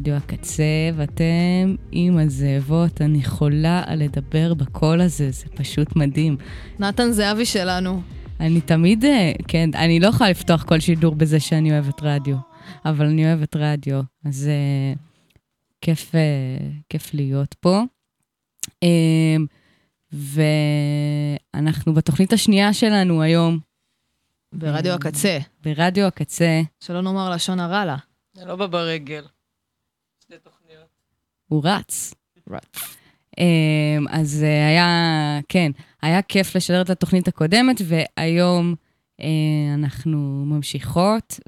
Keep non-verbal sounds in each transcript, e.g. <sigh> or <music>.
ברדיו הקצה, ואתם עם הזאבות. אני חולה על לדבר בקול הזה, זה פשוט מדהים. נתן זהבי שלנו. אני תמיד, אה, כן, אני לא יכולה לפתוח כל שידור בזה שאני אוהבת רדיו, אבל אני אוהבת רדיו, אז uh, כיף, uh, כיף להיות פה. Um, ואנחנו בתוכנית השנייה שלנו היום, ברדיו הקצה. ברדיו הקצה. שלא נאמר לשון הרע לה. זה לא בא ברגל. שתי תוכניות. הוא רץ. רץ. Um, אז uh, היה, כן, היה כיף לשדר את התוכנית הקודמת, והיום uh, אנחנו ממשיכות,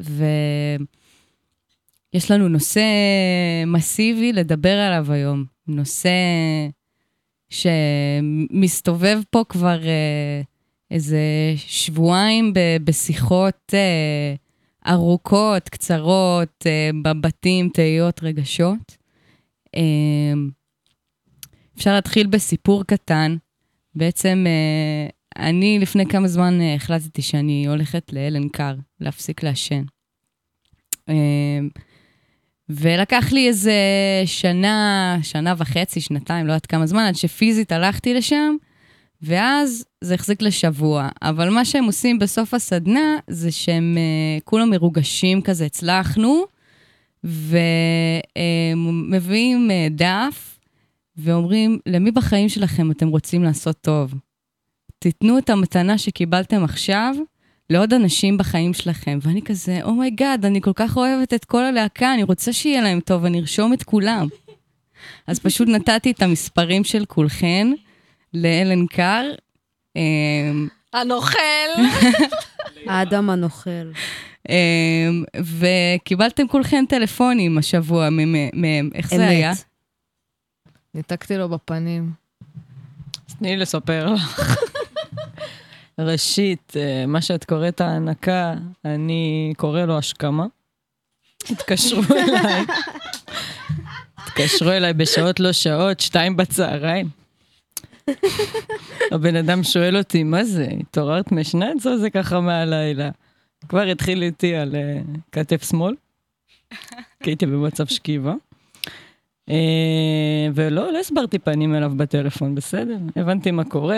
ויש לנו נושא מסיבי לדבר עליו היום. נושא שמסתובב פה כבר uh, איזה שבועיים בשיחות ארוכות, קצרות, uh, בבתים, תהיות, רגשות. Uh, אפשר להתחיל בסיפור קטן. בעצם, uh, אני לפני כמה זמן החלטתי שאני הולכת להלן קר, להפסיק לעשן. ולקח לי איזה שנה, שנה וחצי, שנתיים, לא יודעת כמה זמן, עד שפיזית הלכתי לשם, ואז זה החזיק לשבוע. אבל מה שהם עושים בסוף הסדנה, זה שהם אה, כולם מרוגשים כזה, הצלחנו, ומביאים אה, דף, ואומרים, למי בחיים שלכם אתם רוצים לעשות טוב? תיתנו את המתנה שקיבלתם עכשיו לעוד אנשים בחיים שלכם. ואני כזה, oh my god, אני כל כך אוהבת את כל הלהקה, אני רוצה שיהיה להם טוב, אני ארשום את כולם. אז פשוט נתתי את המספרים של כולכן לאלן קאר. אמ, הנוכל! <laughs> האדם הנוכל. אמ, וקיבלתם כולכן טלפונים השבוע מהם, איך זה. היה? ניתקתי לו בפנים. אז תני לי לספר לך. <laughs> ראשית, אה, מה שאת קוראת הענקה, אני קורא לו השכמה. התקשרו אליי. <laughs> התקשרו אליי בשעות לא שעות, שתיים בצהריים. <laughs> הבן אדם שואל אותי, מה זה, התעוררת משנץ או זה ככה מהלילה? כבר התחיל איתי על אה, כתף שמאל, כי הייתי במצב שכיבה. אה, ולא, לא הסברתי פנים אליו בטלפון, בסדר? הבנתי מה קורה,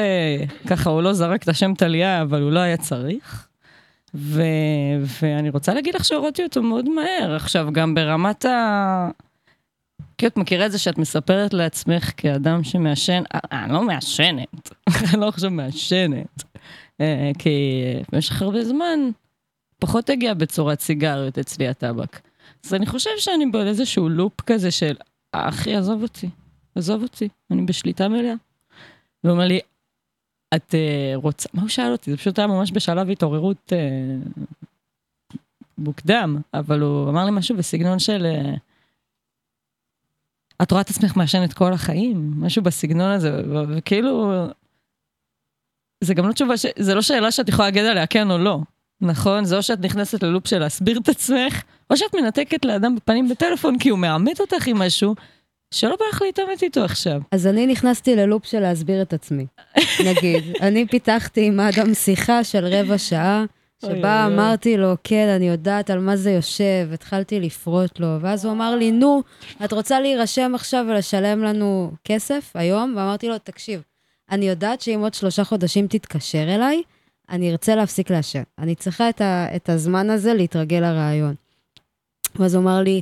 ככה הוא לא זרק את השם טליה, אבל הוא לא היה צריך. ו... ואני רוצה להגיד לך שהורדתי אותו מאוד מהר. עכשיו, גם ברמת ה... כי את מכירה את זה שאת מספרת לעצמך כאדם שמעשן, אה, אני לא מעשנת, <laughs> אני לא עכשיו מעשנת. אה, כי במשך הרבה זמן פחות הגיע בצורת סיגריות אצלי הטבק. אז אני חושב שאני באיזשהו לופ כזה של, "אה, אחי, עזוב אותי, עזוב אותי, אני בשליטה מלאה. והוא אומר לי, את אה, רוצה, מה הוא שאל אותי? זה פשוט היה ממש בשלב התעוררות אה, מוקדם, אבל הוא אמר לי משהו בסגנון של, אה, את רואה את עצמך מעשנת כל החיים? משהו בסגנון הזה, וכאילו, זה גם לא תשובה, ש... זה לא שאלה שאת יכולה להגיד עליה כן או לא, נכון? זה או שאת נכנסת ללופ של להסביר את עצמך, או שאת מנתקת לאדם בפנים בטלפון כי הוא מאמת אותך עם משהו, שלא בא לך להתעמת איתו עכשיו. אז אני נכנסתי ללופ של להסביר את עצמי, <laughs> נגיד. אני פיתחתי עם אדם שיחה של רבע שעה, שבה אוי, אוי. אמרתי לו, כן, אני יודעת על מה זה יושב, התחלתי לפרוט לו, ואז הוא אמר לי, נו, את רוצה להירשם עכשיו ולשלם לנו כסף היום? ואמרתי לו, תקשיב, אני יודעת שאם עוד שלושה חודשים תתקשר אליי, אני ארצה להפסיק לעשן. אני צריכה את, ה, את הזמן הזה להתרגל לרעיון. ואז הוא אמר לי,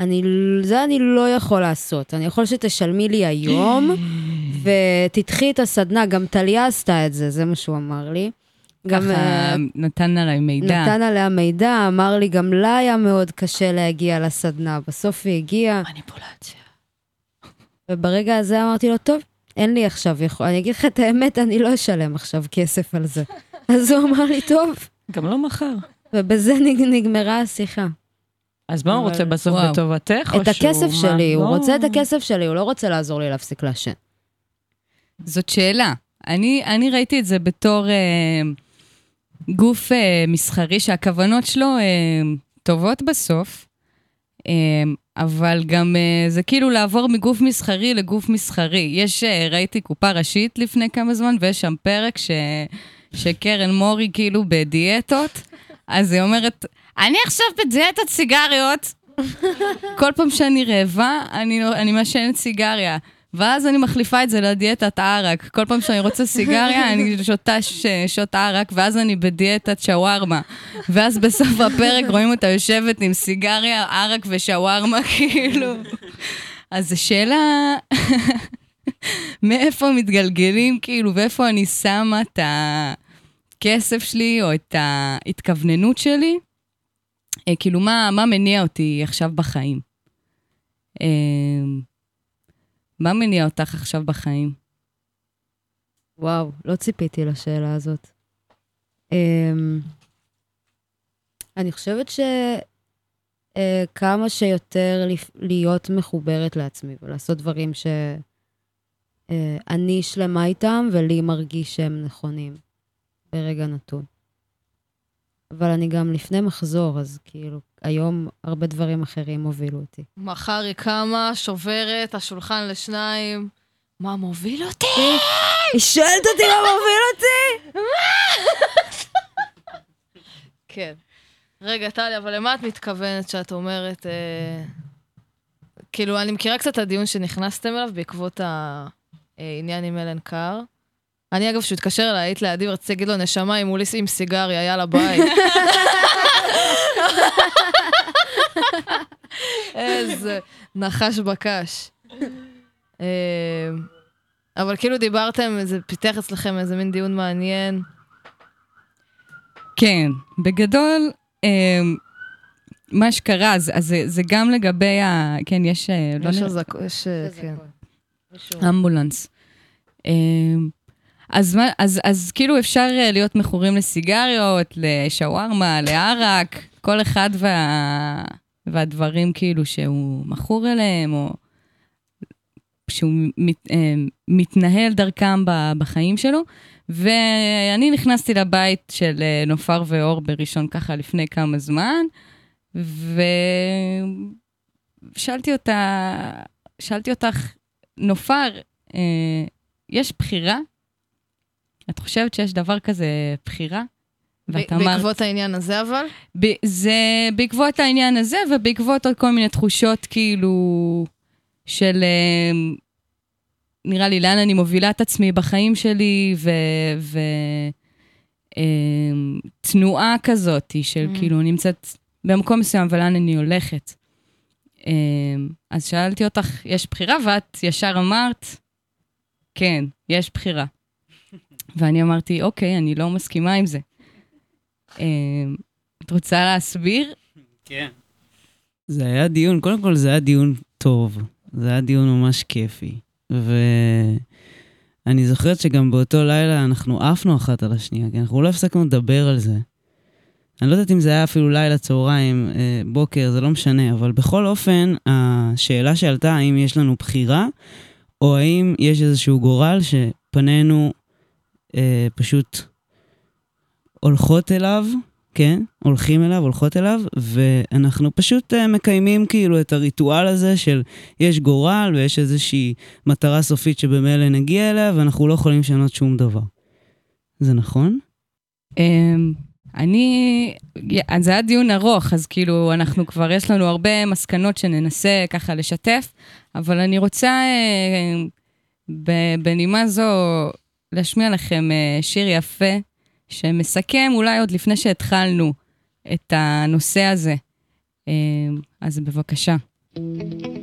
אני, זה אני לא יכול לעשות, אני יכול שתשלמי לי היום, <gasps> ותדחי את הסדנה, גם טליה עשתה את זה, זה מה שהוא אמר לי. גם ככה אה, נתן עליי מידע. נתן עליה מידע, אמר לי, גם לה היה מאוד קשה להגיע לסדנה, בסוף היא הגיעה, מניפולציה. וברגע הזה אמרתי לו, טוב, אין לי עכשיו, יכול... אני אגיד לך את האמת, אני לא אשלם עכשיו כסף על זה. <laughs> אז הוא אמר לי, טוב, גם לא מחר. ובזה נג... נגמרה השיחה. אז מה הוא רוצה בסוף. בטובתך? או את הכסף? שלי, הוא לא. רוצה את הכסף שלי, הוא לא רוצה לעזור לי להפסיק לעשן. זאת שאלה. אני, אני ראיתי את זה בתור אה, גוף אה, מסחרי שהכוונות שלו אה, טובות בסוף, אה, אבל גם אה, זה כאילו לעבור מגוף מסחרי לגוף מסחרי. יש, אה, ראיתי קופה ראשית לפני כמה זמן, ויש שם פרק ש, שקרן מורי כאילו בדיאטות, אז היא אומרת, אני עכשיו בדיאטת סיגריות. כל פעם שאני רעבה, אני, אני מעשנת סיגריה. ואז אני מחליפה את זה לדיאטת ערק. כל פעם שאני רוצה סיגריה, אני שותה ש- שוט ערק, ואז אני בדיאטת שווארמה. ואז בסוף הפרק רואים אותה יושבת עם סיגריה, ערק ושווארמה, <laughs> כאילו. אז זו שאלה, <laughs> מאיפה מתגלגלים, כאילו, ואיפה אני שמה את הכסף שלי, או את ההתכווננות שלי. אה, כאילו, מה, מה מניע אותי עכשיו בחיים? אה, מה מניע אותך עכשיו בחיים? וואו, לא ציפיתי לשאלה הזאת. אמ, אני חושבת שכמה שיותר לפ- להיות מחוברת לעצמי ולעשות דברים שאני שלמה איתם ולי מרגיש שהם נכונים ברגע נתון. אבל אני גם לפני מחזור, אז כאילו, היום הרבה דברים אחרים הובילו אותי. מחר היא קמה, שוברת, השולחן לשניים. מה מוביל אותי? <laughs> היא שואלת אותי מה מוביל אותי? <laughs> כן. רגע, טלי, אבל למה את מתכוונת שאת אומרת... אה... כאילו, אני מכירה קצת את הדיון שנכנסתם אליו בעקבות העניין עם אלן קאר. אני, אגב, כשהוא התקשר אליי, היית לידי ורציתי להגיד לו, נשמה, היא מולי עם סיגריה, יאללה, ביי. <laughs> איזה נחש בקש. אה, אבל כאילו דיברתם, זה פיתח אצלכם איזה מין דיון מעניין. כן, בגדול, אה, מה שקרה, אז, אז זה, זה גם לגבי ה... כן, יש... אה, לא יש נראה- אזעק... יש... כן. אמבולנס. אז, מה, אז, אז כאילו אפשר אה, להיות מכורים לסיגריות, לשווארמה, לערק, כל אחד וה, והדברים כאילו שהוא מכור אליהם, או שהוא מת, אה, מתנהל דרכם בחיים שלו. ואני נכנסתי לבית של אה, נופר ואור בראשון ככה לפני כמה זמן, ושאלתי אותה, שאלתי אותך, נופר, יש בחירה? את חושבת שיש דבר כזה בחירה? ואת אמרת, בעקבות העניין הזה, אבל? ב- זה בעקבות העניין הזה ובעקבות עוד כל מיני תחושות כאילו של אה, נראה לי לאן אני מובילה את עצמי בחיים שלי ותנועה כזאת של Mm. כאילו נמצאת במקום מסוים ולאן אני הולכת. אה, אז שאלתי אותך, יש בחירה? ואת ישר אמרת, כן, יש בחירה. ואני אמרתי, אוקיי, אני לא מסכימה עם זה. אה, את רוצה להסביר? כן. זה היה דיון, קודם כל זה היה דיון טוב, זה היה דיון ממש כיפי. ואני זוכרת שגם באותו לילה אנחנו עפנו אחת על השנייה, כי אנחנו לא הפסקנו לדבר על זה. אני לא יודעת אם זה היה אפילו לילה, צהריים, אה, בוקר, זה לא משנה, אבל בכל אופן, השאלה שעלתה, האם יש לנו בחירה, או האם יש איזשהו גורל שפנינו אה, פשוט הולכות אליו, כן, הולכים אליו, הולכות אליו, ואנחנו פשוט uh, מקיימים כאילו את הריטואל הזה של יש גורל ויש איזושהי מטרה סופית שבמילא נגיע אליה, ואנחנו לא יכולים לשנות שום דבר. זה נכון? אמ, אני, זה היה דיון ארוך, אז כאילו, אנחנו כבר, יש לנו הרבה מסקנות שננסה ככה לשתף, אבל אני רוצה אה, בנימה זו להשמיע לכם אה, שיר יפה, שמסכם אולי עוד לפני שהתחלנו את הנושא הזה. אה, אז בבקשה. אז אני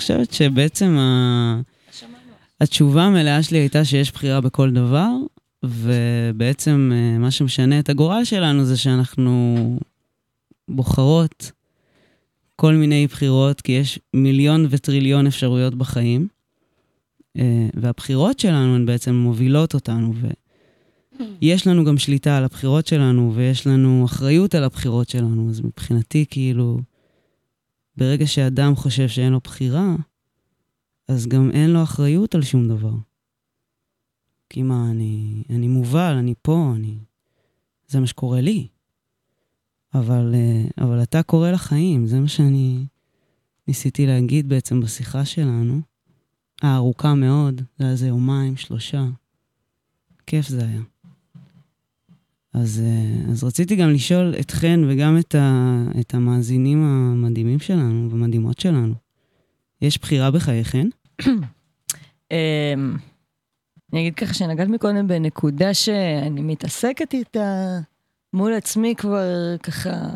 חושבת שבעצם ה... התשובה המלאה שלי הייתה שיש בחירה בכל דבר, ובעצם אה, מה שמשנה את הגורל שלנו זה שאנחנו בוחרות כל מיני בחירות, כי יש מיליון וטריליון אפשרויות בחיים, אה, והבחירות שלנו הן בעצם מובילות אותנו, ויש לנו גם שליטה על הבחירות שלנו, ויש לנו אחריות על הבחירות שלנו, אז מבחינתי, כאילו, ברגע שאדם חושב שאין לו בחירה, אז גם אין לו אחריות על שום דבר. כי מה, אני, אני מובל, אני פה, אני... זה מה שקורה לי. אבל, אה, אבל אתה קורא לחיים, זה מה שאני ניסיתי להגיד בעצם בשיחה שלנו. הארוכה מאוד, זה היה איזה יומיים, שלושה. כיף זה היה. אז, אה, אז רציתי גם לשאול אתכן וגם את, ה, את המאזינים המדהימים שלנו ומדהימות שלנו. יש בחירה בחייכן? <clears throat> אמ, אני אגיד ככה שנגעת מקודם בנקודה שאני מתעסקת איתה מול עצמי כבר ככה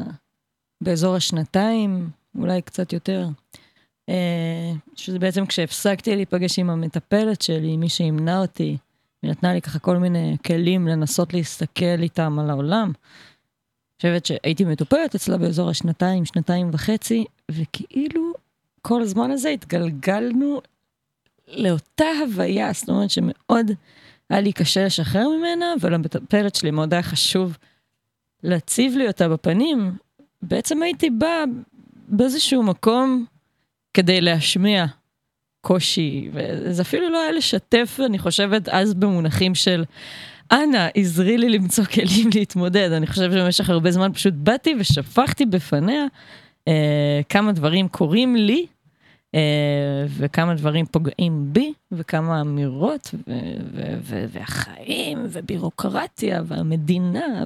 באזור השנתיים, אולי קצת יותר. אה, שזה בעצם כשהפסקתי להיפגש עם המטפלת שלי, מי שימנע אותי, היא נתנה לי ככה כל מיני כלים לנסות להסתכל איתם על העולם. אני חושבת שהייתי מטופלת אצלה באזור השנתיים, שנתיים וחצי, וכאילו כל הזמן הזה התגלגלנו לאותה הוויה, זאת אומרת שמאוד היה לי קשה לשחרר ממנה, ולמטפלת שלי מאוד היה חשוב להציב לי אותה בפנים. בעצם הייתי באה באיזשהו מקום כדי להשמיע קושי, וזה אפילו לא היה לשתף, אני חושבת, אז במונחים של, אנא, עזרי לי למצוא כלים להתמודד. אני חושבת שבמשך הרבה זמן פשוט באתי ושפכתי בפניה אה, כמה דברים קורים לי, אה, וכמה דברים פוגעים בי, וכמה אמירות, ו- ו- ו- והחיים, ובירוקרטיה, והמדינה,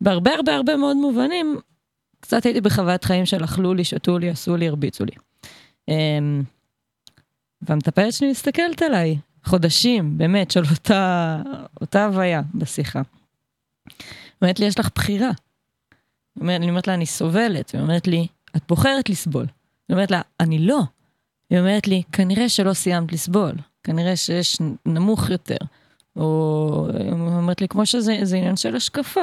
ובהרבה הרבה הרבה מאוד מובנים, קצת הייתי בחוויית חיים של אכלו לי, שתו לי, עשו לי, הרביצו לי. אה, והמטפלת שלי מסתכלת עליי, חודשים, באמת, של אותה, אותה הוויה בשיחה. אומרת לי, יש לך בחירה. אני אומרת לה, אני סובלת. היא אומרת לי, את בוחרת לסבול. אני אומרת לה, אני לא. היא אומרת לי, כנראה שלא סיימת לסבול, כנראה שיש נמוך יותר. או היא אומרת לי, כמו שזה עניין של השקפה,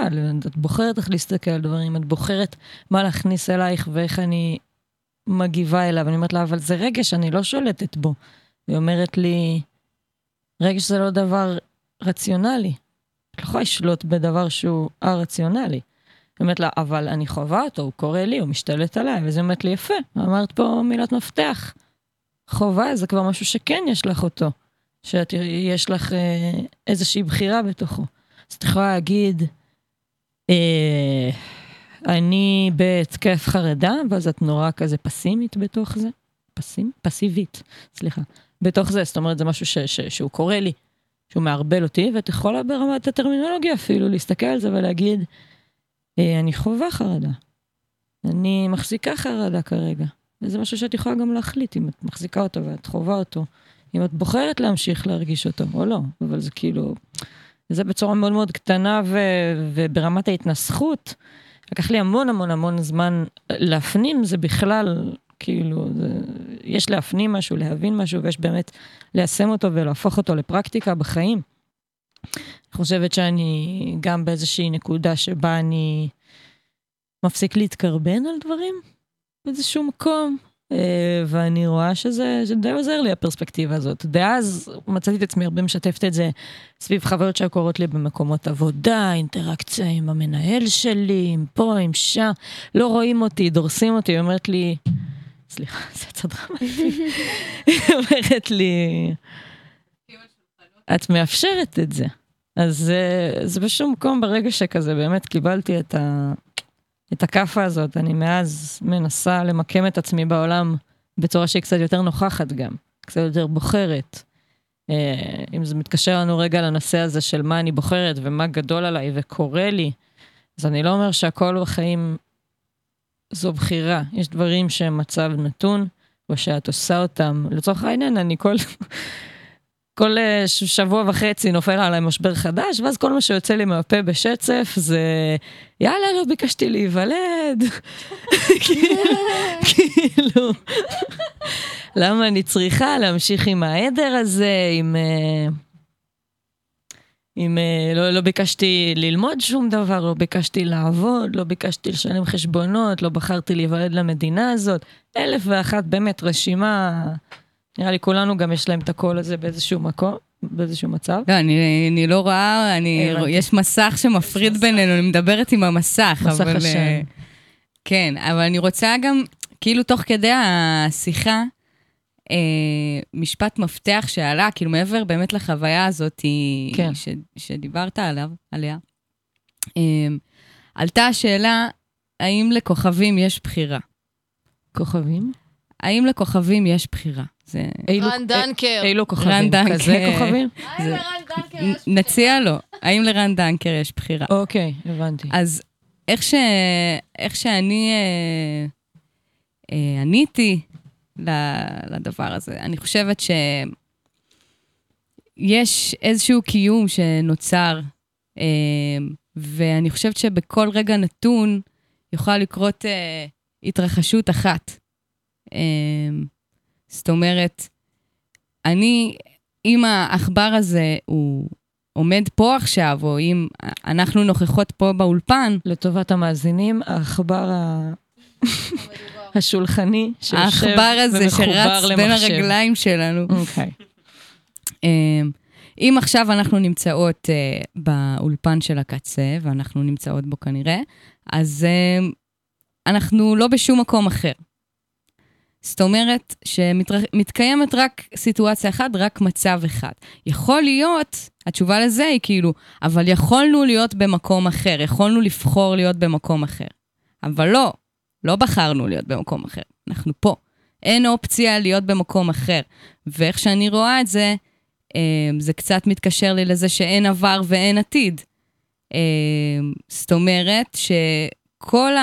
את בוחרת איך להסתכל על דברים, את בוחרת מה להכניס אלייך ואיך אני מגיבה אליו. אני אומרת לה, אבל זה רגש, אני לא שולטת בו. היא אומרת לי, רגש זה לא דבר רציונלי. את לא יכולה לשלוט בדבר שהוא א-רציונלי. היא אומרת לה, אבל אני חווה אותו, הוא קורא לי, הוא משתלט עליי, וזה אומרת לי, יפה, אמרת פה מילת מפתח. חובה זה כבר משהו שכן יש לך אותו, שיש לך אה, איזושהי בחירה בתוכו. אז את יכולה להגיד, אה, אני בהתקף חרדה, ואז את נורא כזה פסימית בתוך זה. פסים? פסיבית, סליחה. בתוך זה, זאת אומרת, זה משהו ש, ש, שהוא קורה לי, שהוא מערבל אותי, ואת יכולה ברמת הטרמינולוגיה אפילו להסתכל על זה ולהגיד, אה, אני חווה חרדה. אני מחזיקה חרדה כרגע. וזה משהו שאת יכולה גם להחליט אם את מחזיקה אותו ואת חווה אותו, אם את בוחרת להמשיך להרגיש אותו או לא, אבל זה כאילו, זה בצורה מאוד מאוד קטנה ו, וברמת ההתנסחות. לקח לי המון המון המון זמן להפנים, זה בכלל, כאילו, זה, יש להפנים משהו, להבין משהו, ויש באמת ליישם אותו ולהפוך אותו לפרקטיקה בחיים. אני חושבת שאני גם באיזושהי נקודה שבה אני מפסיק להתקרבן על דברים, באיזשהו מקום, ואני רואה שזה, די עוזר לי הפרספקטיבה הזאת. דאז מצאתי את עצמי הרבה משתפת את זה סביב חוויות שקורות לי במקומות עבודה, אינטראקציה עם המנהל שלי, עם פה, עם שם, לא רואים אותי, דורסים אותי, היא אומרת לי, סליחה, <laughs> זה יצא דרמטי, היא אומרת לי, את מאפשרת את זה. אז זה, זה בשום מקום ברגע שכזה באמת קיבלתי את ה... את הכאפה הזאת, אני מאז מנסה למקם את עצמי בעולם בצורה שהיא קצת יותר נוכחת גם, קצת יותר בוחרת. אה, אם זה מתקשר לנו רגע לנושא הזה של מה אני בוחרת ומה גדול עליי וקורה לי, אז אני לא אומר שהכל בחיים זו בחירה. יש דברים שהם מצב נתון, או שאת עושה אותם. לצורך העניין, אני כל... כל אה, שבוע וחצי נופל עליי משבר חדש, ואז כל מה שיוצא לי מהפה בשצף זה, יאללה, לא ביקשתי להיוולד. <laughs> כאילו, למה אני צריכה להמשיך עם העדר הזה, עם... אה, אם אה, לא, לא ביקשתי ללמוד שום דבר, לא ביקשתי לעבוד, לא ביקשתי לשלם חשבונות, לא בחרתי להיוולד למדינה הזאת. אלף ואחת, באמת, רשימה נראה לי כולנו גם יש להם את הקול הזה באיזשהו מקום, באיזשהו מצב. לא, אני, אני לא רואה, אני, יש מסך שמפריד בינינו, אני מדברת עם המסך. מסך אבל, השם. אה, כן, אבל אני רוצה גם, כאילו תוך כדי השיחה, אה, משפט מפתח שעלה, כאילו מעבר באמת לחוויה הזאת כן. ש, שדיברת עליו, עליה, אה, עלתה השאלה, האם לכוכבים יש בחירה? כוכבים? האם לכוכבים יש בחירה? זה... רן דנקר. אילו כוכבים? רן דנקר. כזה כוכבים? האם לרן דנקר יש בחירה? נציע לו, האם לרן דנקר יש בחירה? אוקיי, הבנתי. אז איך, ש... איך שאני אה, אה, עניתי לדבר הזה, אני חושבת שיש איזשהו קיום שנוצר, אה, ואני חושבת שבכל רגע נתון יכולה לקרות אה, התרחשות אחת. אה, זאת אומרת, אני, אם העכבר הזה הוא עומד פה עכשיו, או אם אנחנו נוכחות פה באולפן... לטובת המאזינים, העכבר ה... <laughs> השולחני שיושב העכבר הזה שרץ למחשב. בין הרגליים שלנו. אוקיי. Okay. אמ, אם עכשיו אנחנו נמצאות uh, באולפן של הקצה, ואנחנו נמצאות בו כנראה, אז uh, אנחנו לא בשום מקום אחר. זאת אומרת שמתקיימת רק סיטואציה אחת, רק מצב אחד. יכול להיות, התשובה לזה היא כאילו, אבל יכולנו להיות במקום אחר, יכולנו לבחור להיות במקום אחר. אבל לא, לא בחרנו להיות במקום אחר, אנחנו פה. אין אופציה להיות במקום אחר. ואיך שאני רואה את זה, אה, זה קצת מתקשר לי לזה שאין עבר ואין עתיד. אה, זאת אומרת שכל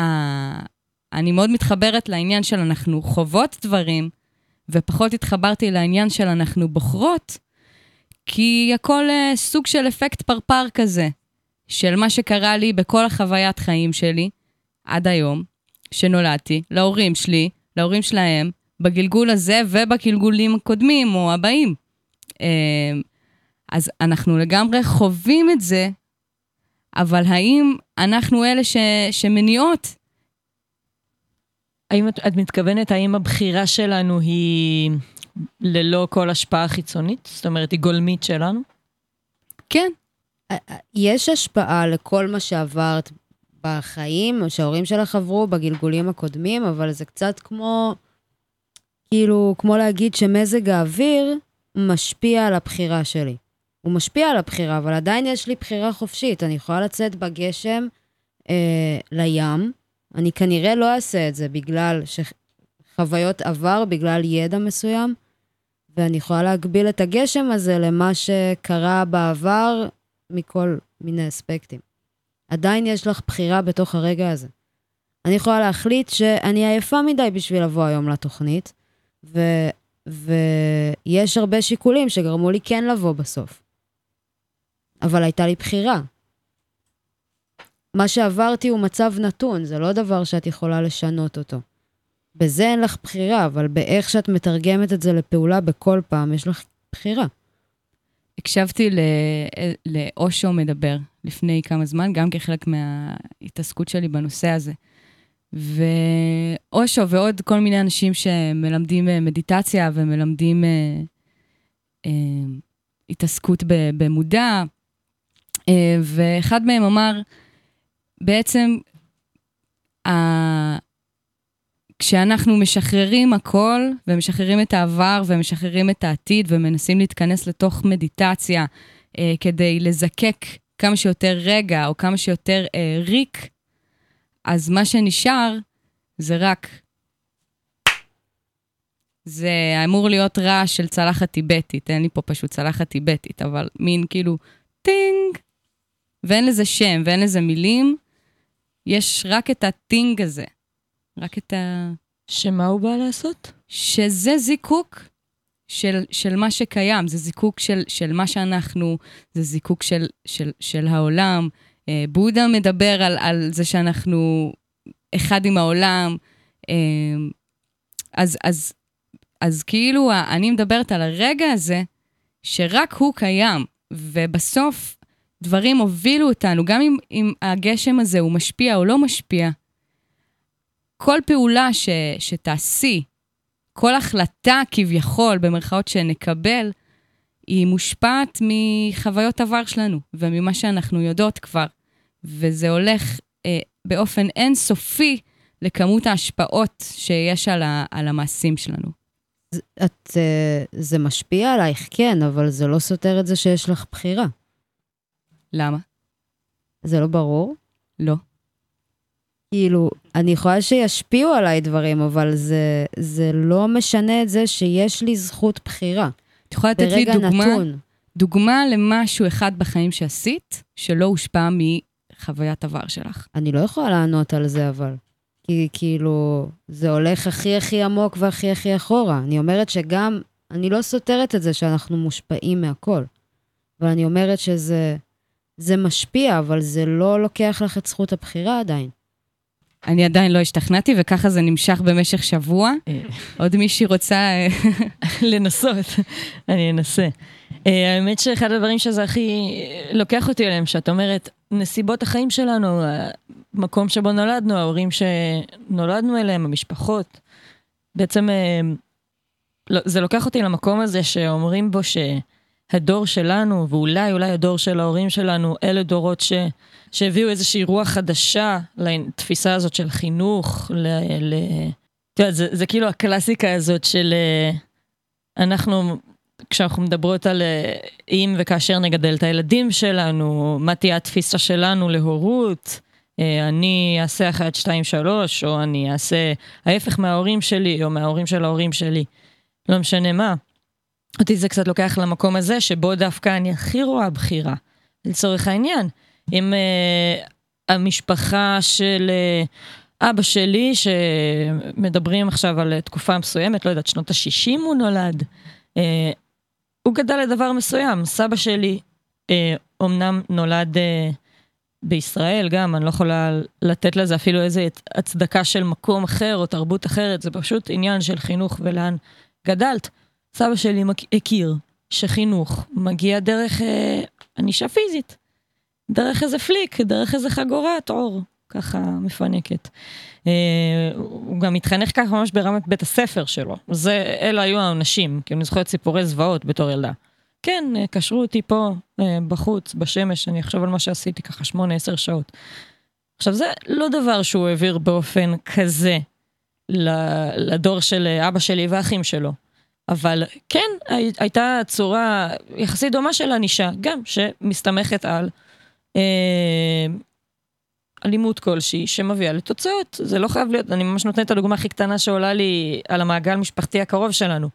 ה... אני מאוד מתחברת לעניין של אנחנו חוות דברים, ופחות התחברתי לעניין של אנחנו בוחרות, כי הכל uh, סוג של אפקט פרפר כזה, של מה שקרה לי בכל החוויית חיים שלי עד היום, שנולדתי, להורים שלי, להורים שלהם, בגלגול הזה ובגלגולים הקודמים או הבאים. Uh, אז אנחנו לגמרי חווים את זה, אבל האם אנחנו אלה ש, שמניעות? האם את, את מתכוונת, האם הבחירה שלנו היא ללא כל השפעה חיצונית? זאת אומרת, היא גולמית שלנו? כן. יש השפעה לכל מה שעברת בחיים, או שההורים שלך עברו בגלגולים הקודמים, אבל זה קצת כמו, כאילו, כמו להגיד שמזג האוויר משפיע על הבחירה שלי. הוא משפיע על הבחירה, אבל עדיין יש לי בחירה חופשית. אני יכולה לצאת בגשם אה, לים, אני כנראה לא אעשה את זה בגלל חוויות עבר, בגלל ידע מסוים, ואני יכולה להגביל את הגשם הזה למה שקרה בעבר מכל מיני אספקטים. עדיין יש לך בחירה בתוך הרגע הזה. אני יכולה להחליט שאני עייפה מדי בשביל לבוא היום לתוכנית, ו, ויש הרבה שיקולים שגרמו לי כן לבוא בסוף. אבל הייתה לי בחירה. מה שעברתי הוא מצב נתון, זה לא דבר שאת יכולה לשנות אותו. בזה אין לך בחירה, אבל באיך שאת מתרגמת את זה לפעולה בכל פעם, יש לך בחירה. הקשבתי לאושו מדבר לפני כמה זמן, גם כחלק מההתעסקות שלי בנושא הזה. ואושו ועוד כל מיני אנשים שמלמדים אה, מדיטציה ומלמדים אה, אה, התעסקות במודע, אה, ואחד מהם אמר, בעצם, ה... כשאנחנו משחררים הכל, ומשחררים את העבר, ומשחררים את העתיד, ומנסים להתכנס לתוך מדיטציה אה, כדי לזקק כמה שיותר רגע, או כמה שיותר אה, ריק, אז מה שנשאר זה רק... זה אמור להיות רעש של צלחת טיבטית, אין לי פה פשוט צלחת טיבטית, אבל מין כאילו טינג, ואין לזה שם ואין לזה מילים, יש רק את הטינג הזה. רק את ה... שמה הוא בא לעשות? שזה זיקוק של, של מה שקיים, זה זיקוק של, של מה שאנחנו, זה זיקוק של, של, של העולם. אה, בודה מדבר על, על זה שאנחנו אחד עם העולם. אה, אז, אז, אז כאילו, אני מדברת על הרגע הזה, שרק הוא קיים, ובסוף דברים הובילו אותנו, גם אם, אם הגשם הזה הוא משפיע או לא משפיע, כל פעולה ש, שתעשי, כל החלטה כביכול, במרכאות שנקבל, היא מושפעת מחוויות עבר שלנו וממה שאנחנו יודעות כבר. וזה הולך אה, באופן אינסופי לכמות ההשפעות שיש על, ה, על המעשים שלנו. את, אה, זה משפיע עלייך, כן, אבל זה לא סותר את זה שיש לך בחירה. למה? זה לא ברור? לא. כאילו, אני יכולה שישפיעו עליי דברים, אבל זה, זה לא משנה את זה שיש לי זכות בחירה. את יכולה לתת לי דוגמה, נתון. דוגמה למשהו אחד בחיים שעשית, שלא הושפע מחוויית עבר שלך. אני לא יכולה לענות על זה, אבל. כי כאילו, זה הולך הכי הכי עמוק והכי הכי אחורה. אני אומרת שגם, אני לא סותרת את זה שאנחנו מושפעים מהכל, אבל אני אומרת שזה זה משפיע, אבל זה לא לוקח לך את זכות הבחירה עדיין. אני עדיין לא השתכנעתי, וככה זה נמשך במשך שבוע. אה. עוד מישהי רוצה... אה, <laughs> לנסות, אני אנסה. אה, האמת שאחד הדברים שזה הכי לוקח אותי אליהם, שאת אומרת, נסיבות החיים שלנו, המקום שבו נולדנו, ההורים שנולדנו אליהם, המשפחות, בעצם לא, זה לוקח אותי למקום הזה שאומרים בו ש... הדור שלנו, ואולי אולי הדור של ההורים שלנו, אלה דורות ש, שהביאו איזושהי רוח חדשה לתפיסה הזאת של חינוך, ל... ל זה, זה כאילו הקלאסיקה הזאת של אה, אנחנו, כשאנחנו מדברות על אה, אם וכאשר נגדל את הילדים שלנו, מה תהיה התפיסה שלנו להורות, אה, אני אעשה אחת, שתיים, שלוש, או אני אעשה ההפך מההורים שלי, או מההורים של ההורים שלי, לא משנה מה. אותי זה קצת לוקח למקום הזה, שבו דווקא אני הכי רואה בחירה. לצורך העניין, אם uh, המשפחה של uh, אבא שלי, שמדברים עכשיו על תקופה מסוימת, לא יודעת, שנות ה-60 הוא נולד. אה, הוא גדל לדבר מסוים. סבא שלי אה, אומנם נולד אה, בישראל גם, אני לא יכולה לתת לזה אפילו איזה הצדקה של מקום אחר או תרבות אחרת, זה פשוט עניין של חינוך ולאן גדלת. סבא שלי הכיר שחינוך מגיע דרך אה, ענישה פיזית, דרך איזה פליק, דרך איזה חגורת עור, ככה מפנקת. אה, הוא גם התחנך ככה ממש ברמת בית הספר שלו. זה, אלה היו האנשים, כי אני זוכרת סיפורי זוועות בתור ילדה. כן, אה, קשרו אותי פה, אה, בחוץ, בשמש, אני אחשוב על מה שעשיתי ככה שמונה, עשר שעות. עכשיו, זה לא דבר שהוא העביר באופן כזה לדור של אבא שלי והאחים שלו. אבל כן, הייתה צורה יחסית דומה של ענישה, גם שמסתמכת על אה, אלימות כלשהי שמביאה לתוצאות. זה לא חייב להיות, אני ממש נותנת את הדוגמה הכי קטנה שעולה לי על המעגל המשפחתי הקרוב שלנו.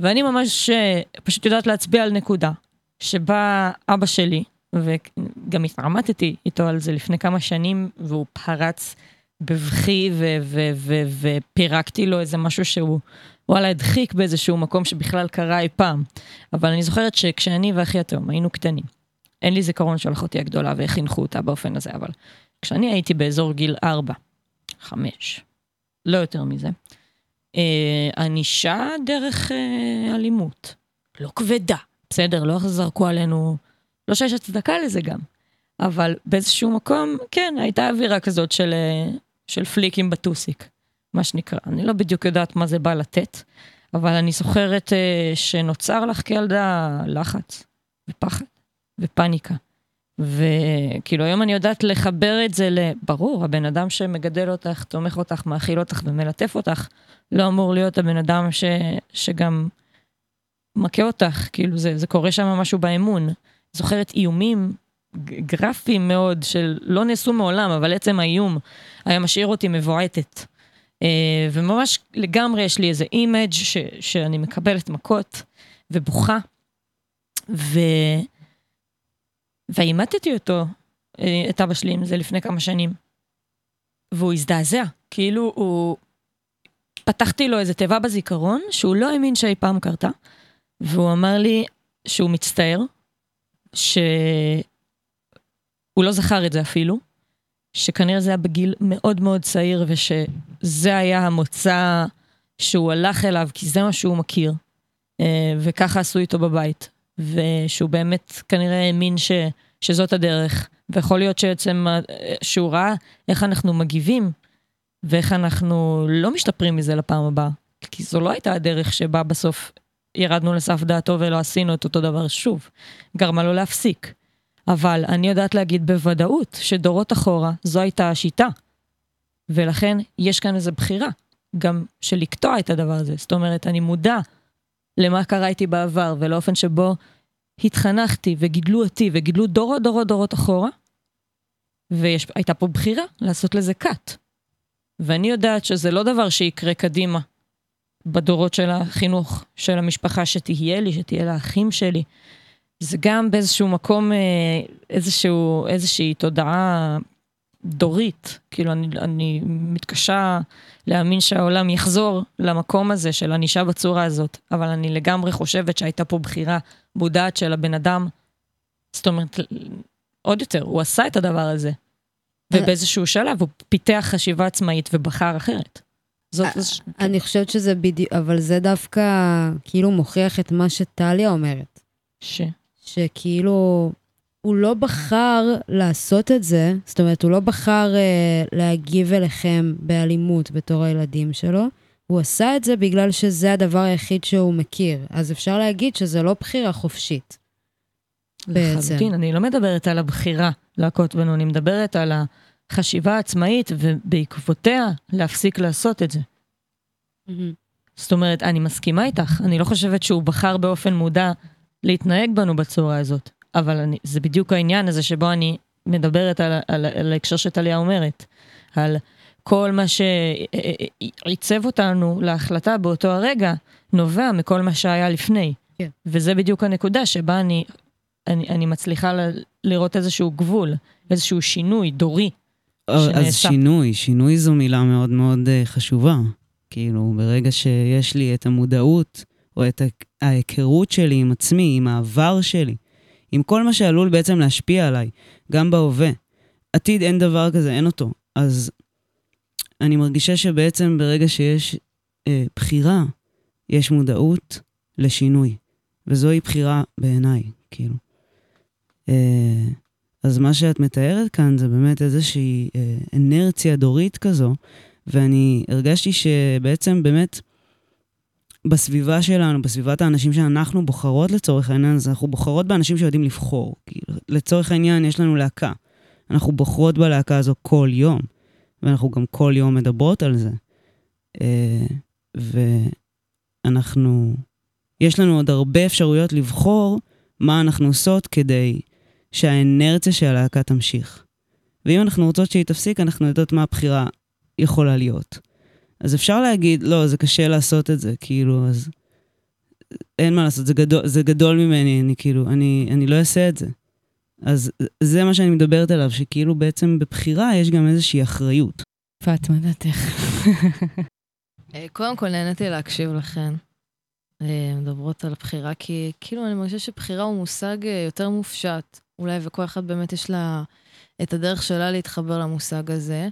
ואני ממש אה, פשוט יודעת להצביע על נקודה, שבה אבא שלי, וגם התעמתתי איתו על זה לפני כמה שנים, והוא פרץ בבכי ופירקתי לו איזה משהו שהוא, וואלה, הדחיק באיזשהו מקום שבכלל קרה אי פעם. אבל אני זוכרת שכשאני ואחי התאום היינו קטנים, אין לי זיכרון של אחותי הגדולה ואיך חינכו אותה באופן הזה, אבל כשאני הייתי באזור גיל 4, 5, לא יותר מזה, אה, ענישה דרך אה, אלימות. לא כבדה, בסדר, לא זרקו עלינו, לא שיש הצדקה לזה גם. אבל באיזשהו מקום, כן, הייתה אווירה כזאת של, אה, של פליקים בטוסיק, מה שנקרא. אני לא בדיוק יודעת מה זה בא לתת, אבל אני זוכרת אה, שנוצר לך כילדה לחץ, ופחד, ופניקה. וכאילו היום אני יודעת לחבר את זה לברור, הבן אדם שמגדל אותך, תומך אותך, מאכיל אותך ומלטף אותך, לא אמור להיות הבן אדם ש, שגם מכה אותך, כאילו זה, זה קורה שם משהו באמון. זוכרת איומים גרפיים מאוד שלא נעשו מעולם, אבל עצם האיום היה משאיר אותי מבועתת. אה, וממש לגמרי יש לי איזה image ש, שאני מקבלת מכות ובוכה. ו... ואימתתי אותו, אה, את אבא שלי עם זה לפני כמה שנים. והוא הזדעזע, כאילו הוא... פתחתי לו איזה תיבה בזיכרון שהוא לא האמין שאי פעם קרתה, והוא אמר לי שהוא מצטער, שהוא לא זכר את זה אפילו, שכנראה זה היה בגיל מאוד מאוד צעיר, ושזה היה המוצא שהוא הלך אליו, כי זה מה שהוא מכיר, אה, וככה עשו איתו בבית. ושהוא באמת כנראה האמין ש, שזאת הדרך. ויכול להיות שעצם, שהוא ראה איך אנחנו מגיבים, ואיך אנחנו לא משתפרים מזה לפעם הבאה. כי זו לא הייתה הדרך שבה בסוף ירדנו לסף דעתו ולא עשינו את אותו דבר שוב. גרמה לו להפסיק. אבל אני יודעת להגיד בוודאות שדורות אחורה זו הייתה השיטה. ולכן יש כאן איזו בחירה, גם של לקטוע את הדבר הזה. זאת אומרת, אני מודע למה קרה איתי בעבר ולאופן שבו התחנכתי וגידלו אותי וגידלו דורות דורות דורות אחורה, והייתה פה בחירה לעשות לזה cut. ואני יודעת שזה לא דבר שיקרה קדימה בדורות של החינוך של המשפחה שתהיה לי, שתהיה לאחים שלי. זה גם באיזשהו מקום, אה, איזשהו, איזושהי תודעה דורית. כאילו, אני, אני מתקשה להאמין שהעולם יחזור למקום הזה של ענישה בצורה הזאת, אבל אני לגמרי חושבת שהייתה פה בחירה מודעת של הבן אדם. זאת אומרת, עוד יותר, הוא עשה את הדבר הזה. ובאיזשהו שלב הוא פיתח חשיבה עצמאית ובחר אחרת. זאת... אני חושבת שזה בדיוק, אבל זה דווקא כאילו מוכיח את מה שטליה אומרת. ש? שכאילו, הוא לא בחר לעשות את זה, זאת אומרת, הוא לא בחר אה, להגיב אליכם באלימות בתור הילדים שלו, הוא עשה את זה בגלל שזה הדבר היחיד שהוא מכיר. אז אפשר להגיד שזה לא בחירה חופשית. בעצם. לחלוטין, אני לא מדברת על הבחירה להכות בנו, אני מדברת על החשיבה העצמאית, ובעקבותיה להפסיק לעשות את זה. Mm-hmm. זאת אומרת, אני מסכימה איתך, אני לא חושבת שהוא בחר באופן מודע להתנהג בנו בצורה הזאת. אבל אני, זה בדיוק העניין הזה שבו אני מדברת על, על, על ההקשר שטליה אומרת, על כל מה שעיצב אותנו להחלטה באותו הרגע, נובע מכל מה שהיה לפני. כן. וזה בדיוק הנקודה שבה אני, אני, אני מצליחה ל, לראות איזשהו גבול, איזשהו שינוי דורי. אז שנעשה. שינוי, שינוי זו מילה מאוד מאוד אה, חשובה. כאילו, ברגע שיש לי את המודעות, או את ההיכרות שלי עם עצמי, עם העבר שלי, עם כל מה שעלול בעצם להשפיע עליי, גם בהווה. עתיד אין דבר כזה, אין אותו. אז אני מרגישה שבעצם ברגע שיש אה, בחירה, יש מודעות לשינוי. וזוהי בחירה בעיניי, כאילו. אה, אז מה שאת מתארת כאן זה באמת איזושהי אה, אנרציה דורית כזו, ואני הרגשתי שבעצם באמת בסביבה שלנו, בסביבת האנשים שאנחנו בוחרות לצורך העניין, אז אנחנו בוחרות באנשים שיודעים לבחור. כאילו, לצורך העניין, יש לנו להקה. אנחנו בוחרות בלהקה הזו כל יום, ואנחנו גם כל יום מדברות על זה. אה, ואנחנו, יש לנו עוד הרבה אפשרויות לבחור מה אנחנו עושות כדי שהאנרציה של הלהקה תמשיך. ואם אנחנו רוצות שהיא תפסיק, אנחנו יודעות מה הבחירה יכולה להיות. אז אפשר להגיד, לא, זה קשה לעשות את זה, כאילו, אז אין מה לעשות, זה גדול, זה גדול ממני, אני כאילו, אני, אני לא אעשה את זה. אז זה מה שאני מדברת עליו, שכאילו בעצם בבחירה יש גם איזושהי אחריות. פאטמה, דעתך. אה, קודם כל, נהניתי להקשיב לכן. אה, מדברות על בחירה, כי כאילו אני מרגישה שבחירה הוא מושג אה, יותר מופשט. אולי, וכל אחת באמת יש לה את הדרך שלה להתחבר למושג הזה.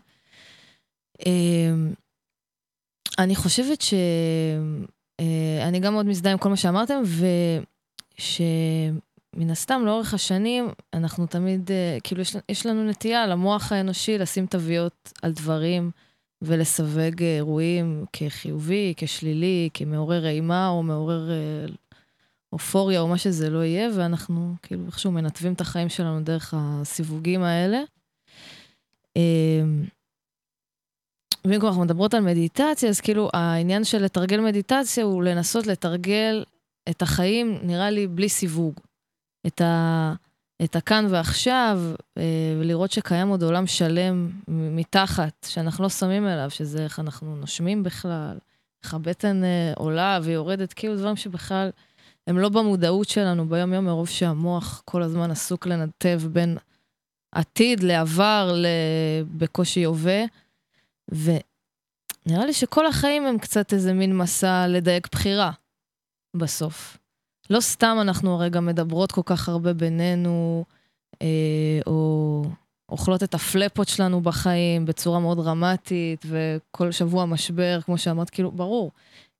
אני חושבת ש... אה, אני גם מאוד מזדהה עם כל מה שאמרתם, ושמן הסתם, לאורך השנים, אנחנו תמיד, אה, כאילו, יש, יש לנו נטייה למוח האנושי לשים תוויות על דברים. ולסווג אירועים כחיובי, כשלילי, כמעורר אימה או מעורר אה, אופוריה או מה שזה לא יהיה, ואנחנו כאילו איכשהו מנתבים את החיים שלנו דרך הסיווגים האלה. ואם כבר אנחנו מדברות על מדיטציה, אז כאילו העניין של לתרגל מדיטציה הוא לנסות לתרגל את החיים, נראה לי, בלי סיווג. את, ה, את הכאן ועכשיו, אה, ולראות שקיים עוד עולם שלם מתחת, שאנחנו לא שמים אליו, שזה איך אנחנו נושמים בכלל, איך הבטן אה, עולה ויורדת, כאילו דברים שבכלל הם לא במודעות שלנו ביום-יום, מרוב שהמוח כל הזמן עסוק לנתב בין עתיד לעבר, בקושי הווה. ונראה לי שכל החיים הם קצת איזה מין מסע לדייק בחירה בסוף. לא סתם אנחנו הרי גם מדברות כל כך הרבה בינינו, אה, או אוכלות את הפלפות שלנו בחיים בצורה מאוד דרמטית, וכל שבוע משבר, כמו שאמרת, כאילו, ברור.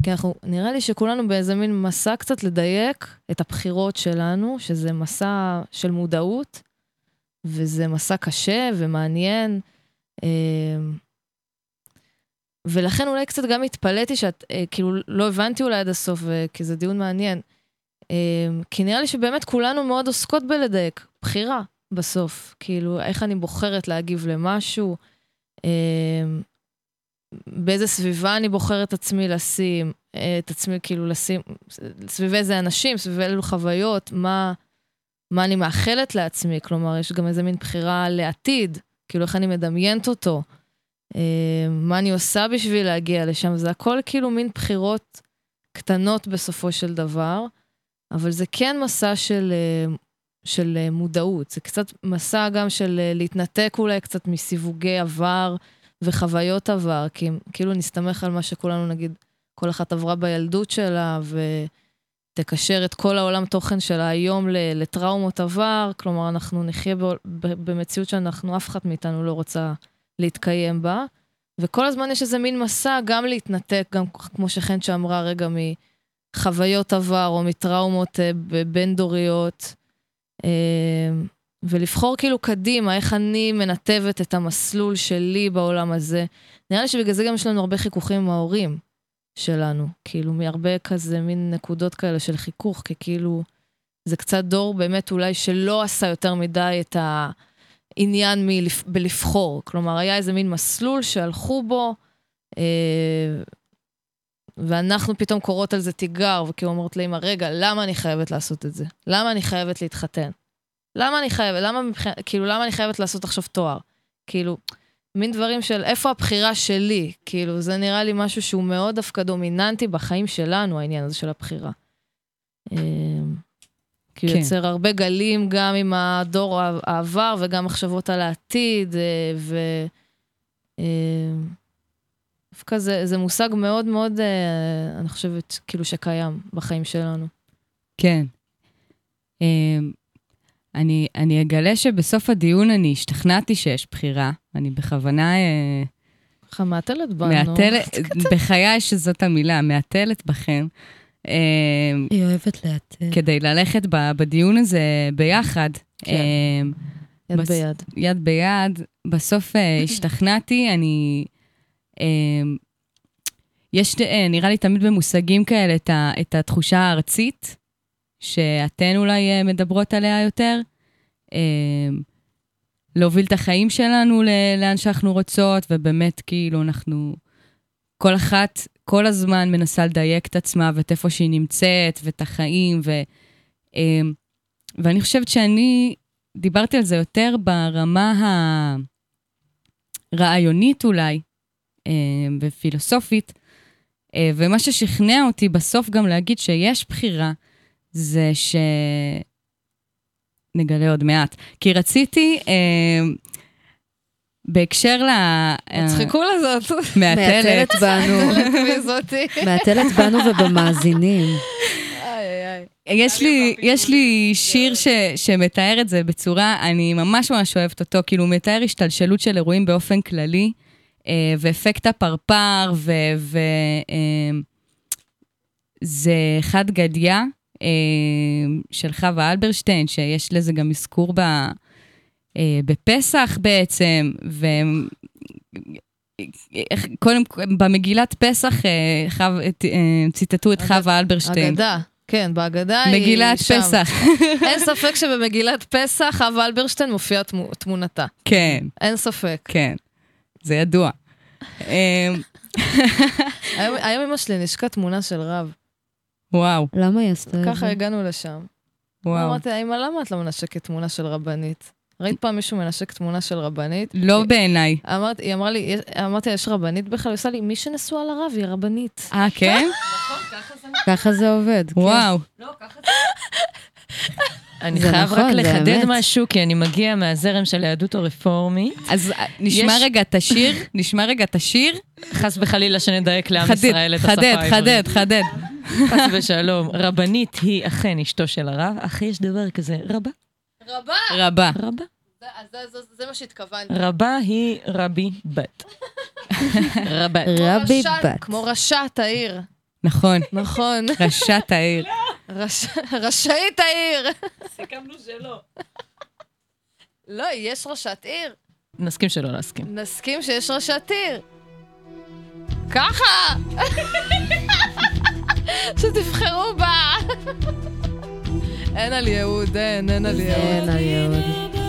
כי אנחנו, נראה לי שכולנו באיזה מין מסע קצת לדייק את הבחירות שלנו, שזה מסע של מודעות, וזה מסע קשה ומעניין. ולכן אולי קצת גם התפלאתי שאת, אה, כאילו, לא הבנתי אולי עד הסוף, אה, כי זה דיון מעניין. אה, כי נראה לי שבאמת כולנו מאוד עוסקות בלדייק, בחירה בסוף. כאילו, איך אני בוחרת להגיב למשהו, אה, באיזה סביבה אני בוחרת עצמי לשים, אה, את עצמי כאילו לשים, סביב איזה אנשים, סביב אילו חוויות, מה, מה אני מאחלת לעצמי. כלומר, יש גם איזה מין בחירה לעתיד, כאילו, איך אני מדמיינת אותו. אה, מה אני עושה בשביל להגיע לשם, זה הכל כאילו מין בחירות קטנות בסופו של דבר, אבל זה כן מסע של, אה, של אה, מודעות, זה קצת מסע גם של להתנתק אולי קצת מסיווגי עבר וחוויות עבר, כי כאילו נסתמך על מה שכולנו נגיד, כל אחת עברה בילדות שלה, ותקשר את כל העולם תוכן שלה היום לטראומות עבר, כלומר, אנחנו נחיה במציאות שאנחנו, אף אחת מאיתנו לא רוצה להתקיים בה, וכל הזמן יש איזה מין מסע גם להתנתק, גם כמו שחן שאמרה רגע, מחוויות עבר או מטראומות אה, בין-דוריות, אה, ולבחור כאילו קדימה, איך אני מנתבת את המסלול שלי בעולם הזה. נראה לי שבגלל זה גם יש לנו הרבה חיכוכים עם ההורים שלנו, כאילו מהרבה כזה מין נקודות כאלה של חיכוך, כי כאילו זה קצת דור באמת אולי שלא עשה יותר מדי את ה... עניין מלפ... בלבחור. כלומר, היה איזה מין מסלול שהלכו בו, אה, ואנחנו פתאום קוראות על זה תיגר, וכאילו אומרות לאמא, רגע, למה אני חייבת לעשות את זה? למה אני חייבת להתחתן? למה אני חייבת, למה כאילו, למה אני חייבת לעשות עכשיו תואר? כאילו, מין דברים של איפה הבחירה שלי? כאילו, זה נראה לי משהו שהוא מאוד דווקא דומיננטי בחיים שלנו, העניין הזה של הבחירה. אה, כי הוא כן. יוצר הרבה גלים גם עם הדור העבר וגם מחשבות על העתיד, אה, אה, דווקא זה, זה מושג מאוד מאוד, אה, אני חושבת, כאילו שקיים בחיים שלנו. כן. אני, אני אגלה שבסוף הדיון אני השתכנעתי שיש בחירה. אני בכוונה ככה מהתלת בנו. מהתלת, <laughs> בחיי שזאת המילה, מהתלת בכם. אמ, היא אוהבת לאתר. כדי ללכת בדיון הזה ביחד. כן. אמ, יד בס- ביד. יד ביד. בסוף אה, השתכנעתי, אני... אמ, יש, אה, נראה לי, תמיד במושגים כאלה את, ה, את התחושה הארצית, שאתן אולי אה, מדברות עליה יותר. להוביל את החיים שלנו לאן שאנחנו רוצות, ובאמת, כאילו, אנחנו... כל אחת כל הזמן מנסה לדייק את עצמה ואת איפה שהיא נמצאת, ואת החיים, ו... אמ, ואני חושבת שאני דיברתי על זה יותר ברמה הרעיונית אולי, אה, ופילוסופית, אה, ומה ששכנע אותי בסוף גם להגיד שיש בחירה, זה ש... נגלה עוד מעט. כי רציתי, אה, בהקשר ל... הצחיקו לזאת. מהתלת. בנו? מהתלת <laughs> בנו ובמאזינים. יש לי, יש לי שיר ש, שמתאר את זה בצורה, אני ממש ממש אוהבת אותו, כאילו הוא מתאר השתלשלות של אירועים באופן כללי, אה, ואפקט הפרפר, ו... ו אה, זה חד גדיה אה, של חווה אלברשטיין, שיש לזה גם אזכור ב, בפסח בעצם, ו... איך- קודם כל, במגילת פסח אה, חו- אה, ציטטו את חווה אלברשטיין. אגדה. כן, בהגדה היא מגילת שם. פסח. <laughs> אין ספק שבמגילת פסח חווה אלברשטיין מופיעה תמו- תמונתה. כן, אין ספק. כן. זה ידוע. אמ, <laughs> היום אמא שלי נשקה תמונה של רב. וואו, למה היא עשתה את ככה זה? הגענו לשם. וואו. אמרתי אמא, למה את לא מנשקת תמונה של רבנית? ראית פעם מישהו מנשק תמונה של רבנית? לא בעיניי. אמרת, היא אמרה לי, אמרתי לה, יש רבנית בכלל? היא עושה לי, מי שנשואה לרב היא רבנית. אה, כן? ככה זה עובד. כן. וואו. אני זה חייב נכון, רק זה לחדד. משהו, כי אני מגיע מהזרם של היהדות הרפורמית. אז אה, נשמע יש- רגע את השיר, <laughs> נשמע רגע את השיר. חס וחלילה שנדייק לעם חדד, ישראל את השפה חדד, העברית. חדד, חדד. חס ושלום. רבנית היא אכן אשתו של הרב, אך יש דבר כזה, רבה, רבה! רבה. רבה. זה- זה- זה- זה מה שהתכוונתי. רבה היא רבי בת. <laughs> רבת. רבי בת. כמו ראשת העיר. נכון, נכון. ראשת העיר. רש- רשאית העיר. סיכמנו שלא. לא, יש ראשת עיר. נסכים שלא להסכים. נסכים שיש ראשת עיר. ככה! <laughs> שתבחרו בה! Ena lijevu, den, ena lijevu. Ena lijevu.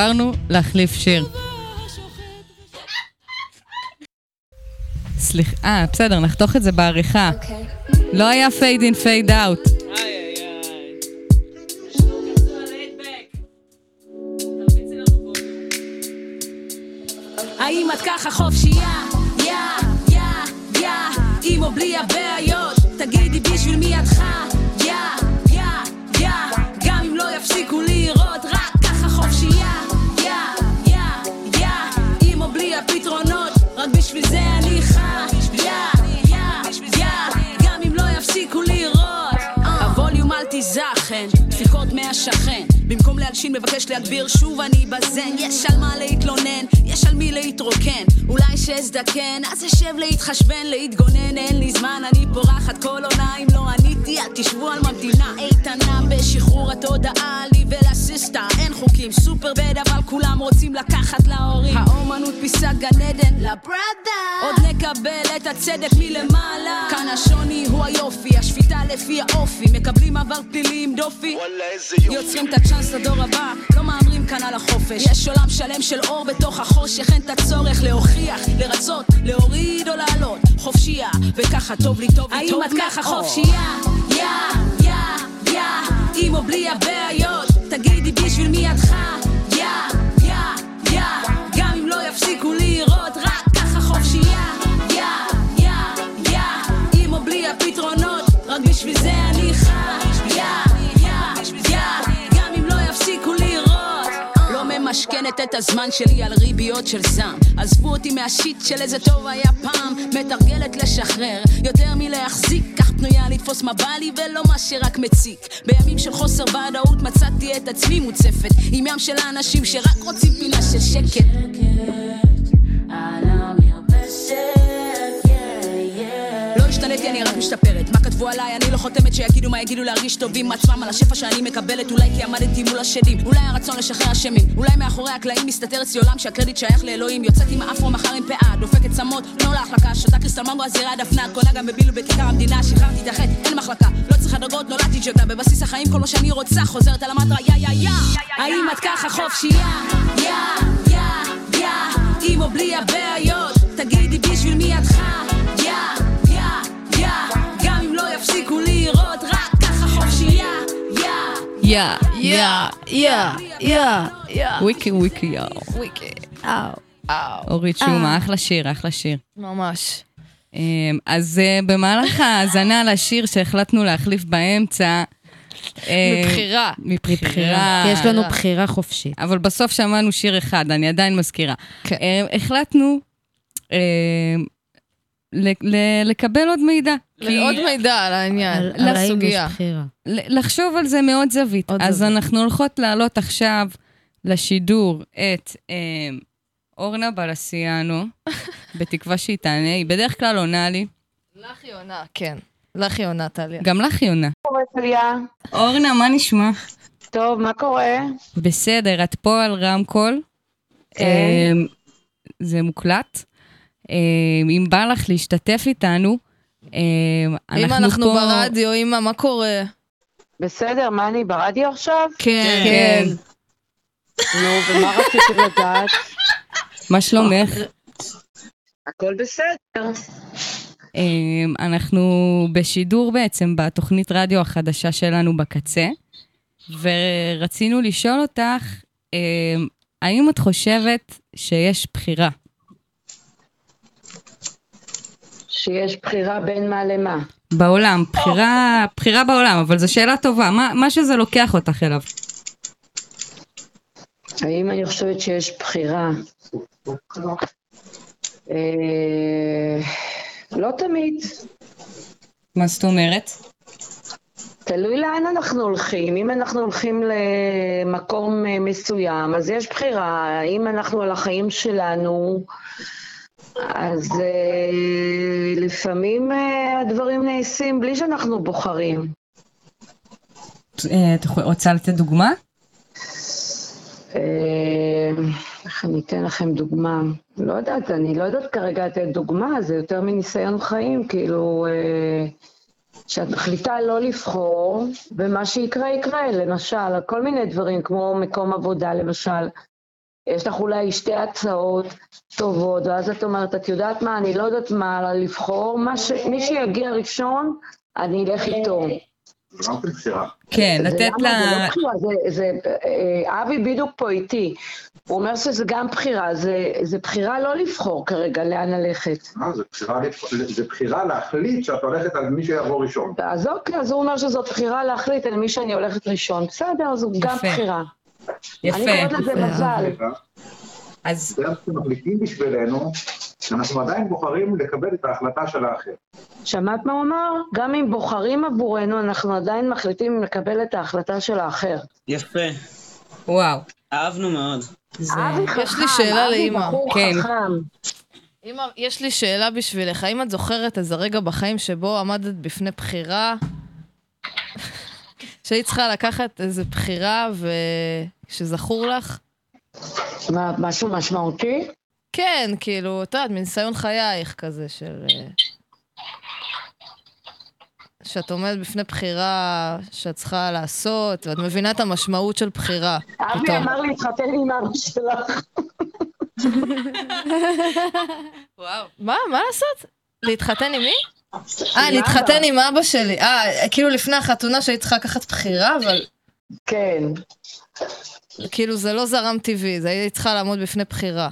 בחרנו להחליף שיר. סליחה, אה, בסדר, נחתוך את זה בעריכה. לא היה fade in fade out. להתרוקן אולי שאזדקן, אז אשב להתחשבן, להתגונן אין לי זמן, אני פורחת כל עונה. אם לא עניתי, אל תשבו על ממתינה. איתנה בשחרור התודעה לי ולסיסטה. אין חוקים סופר בד אבל כולם רוצים לקחת להורים. האומנות פיסת גן עדן. לברדה. עוד נקבל את הצדק מלמעלה. כאן השוני הוא היופי, השפיטה לפי האופי. מקבלים עבר פלילי עם דופי יוצרים את הצ'אנס לדור הבא, לא מהמרים כאן על החופש. יש עולם שלם של אור בתוך החושך, אין את הצורך להוכיח, לרצות, להוריד או לעלות. חופשייה, וככה טוב לי, טוב לי, טוב האם את ככה מאוד. חופשייה? יא, יא, יא, עם או בלי הבעיות, תגידי בשביל מי את חיה? יא, יא, יא, גם אם לא יפסיקו לירות, רק ככה חופשייה. יא, יא, יא, עם או בלי הפתרונות, רק בשביל זה ממשכנת את הזמן שלי על ריביות של זעם. עזבו אותי מהשיט של איזה טוב היה פעם. מתרגלת לשחרר, יותר מלהחזיק. כך פנויה לתפוס מה בא לי ולא מה שרק מציק. בימים של חוסר ודאות מצאתי את עצמי מוצפת. עם ים של האנשים שרק רוצים פינה של שקט. לא השתניתי, אני רק משתפרת. מה כתבו עליי? אני לא חותמת שיגידו מה יגידו להרגיש טוב עם עצמם על השפע שאני מקבלת. אולי כי עמדתי מול השדים, אולי הרצון לשחרר אשמים. אולי מאחורי הקלעים מסתתר אצלי עולם שהקרדיט שייך לאלוהים. יוצאת עם האפרו מחר עם פאה, דופקת צמות, לא להחלקה. שותה קריסטל ממבו הזירה דפנה, קונה גם בבילו בכיכר המדינה. שחררתי את החטא, אין מחלקה. לא צריכה דרגות, נולדתי ג'ודה. בבסיס החיים כל מה שאני רוצה, חוזרת על המטרה, יא יא יא. האם את ככה חופשייה? יא, יא, יא, עם או בלי הבעיות. תגידי בשביל מי את חיה? יא, יא, יא, גם אם לא יפסיקו לירות, רק ככה חופשייה. יא, יא, יא, יא, יא, יא. וויקי וויקי יאו. וויקי. אאו. אורית שומה, אחלה שיר, אחלה שיר. ממש. אמ, אז אה, במהלך ההאזנה לשיר שהחלטנו להחליף באמצע, אה, מבחירה. מבחירה. יש לנו בחירה חופשית. אבל בסוף שמענו שיר אחד, אני עדיין מזכירה. כן. אה, החלטנו אה, ל- לקבל עוד מידע. עוד מידע על העניין, על הסוגיה. לחשוב על זה מאוד זווית. אז. אנחנו הולכות להעלות עכשיו לשידור את אה, אורנה בלסיאנו, <laughs> בתקווה שהיא תענה, היא בדרך כלל עונה לי. לך היא עונה, כן. לך היא עונה, טליה. גם לך היא עונה. טליה? אורנה, מה נשמע? טוב, מה קורה? בסדר, את פה על רמקול. כן. אה, זה מוקלט. אה, אם בא לך להשתתף איתנו, אה, אם אנחנו ברדיו, אמא, מה קורה? בסדר, מה אני ברדיו עכשיו? כן. כן. נו, ומה רציתם לדעת? מה שלומך? הכל בסדר. אמ, אנחנו בשידור בעצם בתוכנית רדיו החדשה שלנו בקצה, ורצינו לשאול אותך, האם את חושבת שיש בחירה? שיש בחירה בין מה למה. בעולם, בחירה, בחירה בעולם, אבל זו שאלה טובה, מה, מה שזה לוקח אותך אליו. האם אני חושבת שיש בחירה? אה, לא תמיד. מה זאת אומרת? תלוי לאן אנחנו הולכים. אם אנחנו הולכים למקום אה, מסוים, אז יש בחירה. אם אנחנו על החיים שלנו, אז אה, לפעמים אה, הדברים נעשים בלי שאנחנו בוחרים. אה, את רוצה לתת דוגמה? אה, איך אני אתן לכם דוגמה? לא יודעת, אני לא יודעת כרגע לתת דוגמה, זה יותר מניסיון חיים, כאילו, אה, שאת מחליטה לא לבחור, ומה שיקרה יקרה, למשל, כל מיני דברים, כמו מקום עבודה, למשל. יש לך אולי שתי הצעות טובות, ואז את אומרת, את יודעת מה, אני לא יודעת מה לבחור, מה ש... מי שיגיע ראשון, אני אלך איתו. כן, לתת? לה... זה לא בחירה, זה, זה, אה, אבי בדיוק פה איתי. הוא אומר שזה גם בחירה, זה, זה בחירה לא לבחור כרגע לאן ללכת. אה, זה בחירה, זה בחירה להחליט שאת הולכת על מי שיבוא ראשון. אז אוקיי, אז הוא אומר שזאת בחירה להחליט על מי שאני הולכת ראשון. בסדר, זו גם. בחירה. יפה. אני קוראת לזה מזל. אז זה שמחליטים בשבילנו, אנחנו עדיין בוחרים לקבל את ההחלטה של האחר. שמעת מה הוא אמר? גם אם בוחרים עבורנו, אנחנו עדיין מחליטים לקבל את ההחלטה של האחר. יפה. וואו. אהבנו מאוד. אבי חכם, יש לי שאלה. בחור כן. חכם. אמא, יש לי שאלה בשבילך. האם את זוכרת איזה רגע בחיים שבו עמדת בפני בחירה, שהיית צריכה לקחת איזה בחירה ושזכור לך? מה, משהו משמעותי? כן, כאילו, את יודעת, מניסיון חייך כזה של... אה, שאת עומדת בפני בחירה שאת צריכה לעשות, ואת מבינה את המשמעות של בחירה. אבי פתאום. אמר להתחתן עם אבא שלך. <laughs> וואו. מה, מה לעשות? להתחתן עם מי? אה, להתחתן עם אבא שלי. אה, כאילו לפני החתונה שהיית צריכה לקחת בחירה, אבל כן. כאילו זה לא זרם טבעי, זה היית צריכה לעמוד בפני בחירה.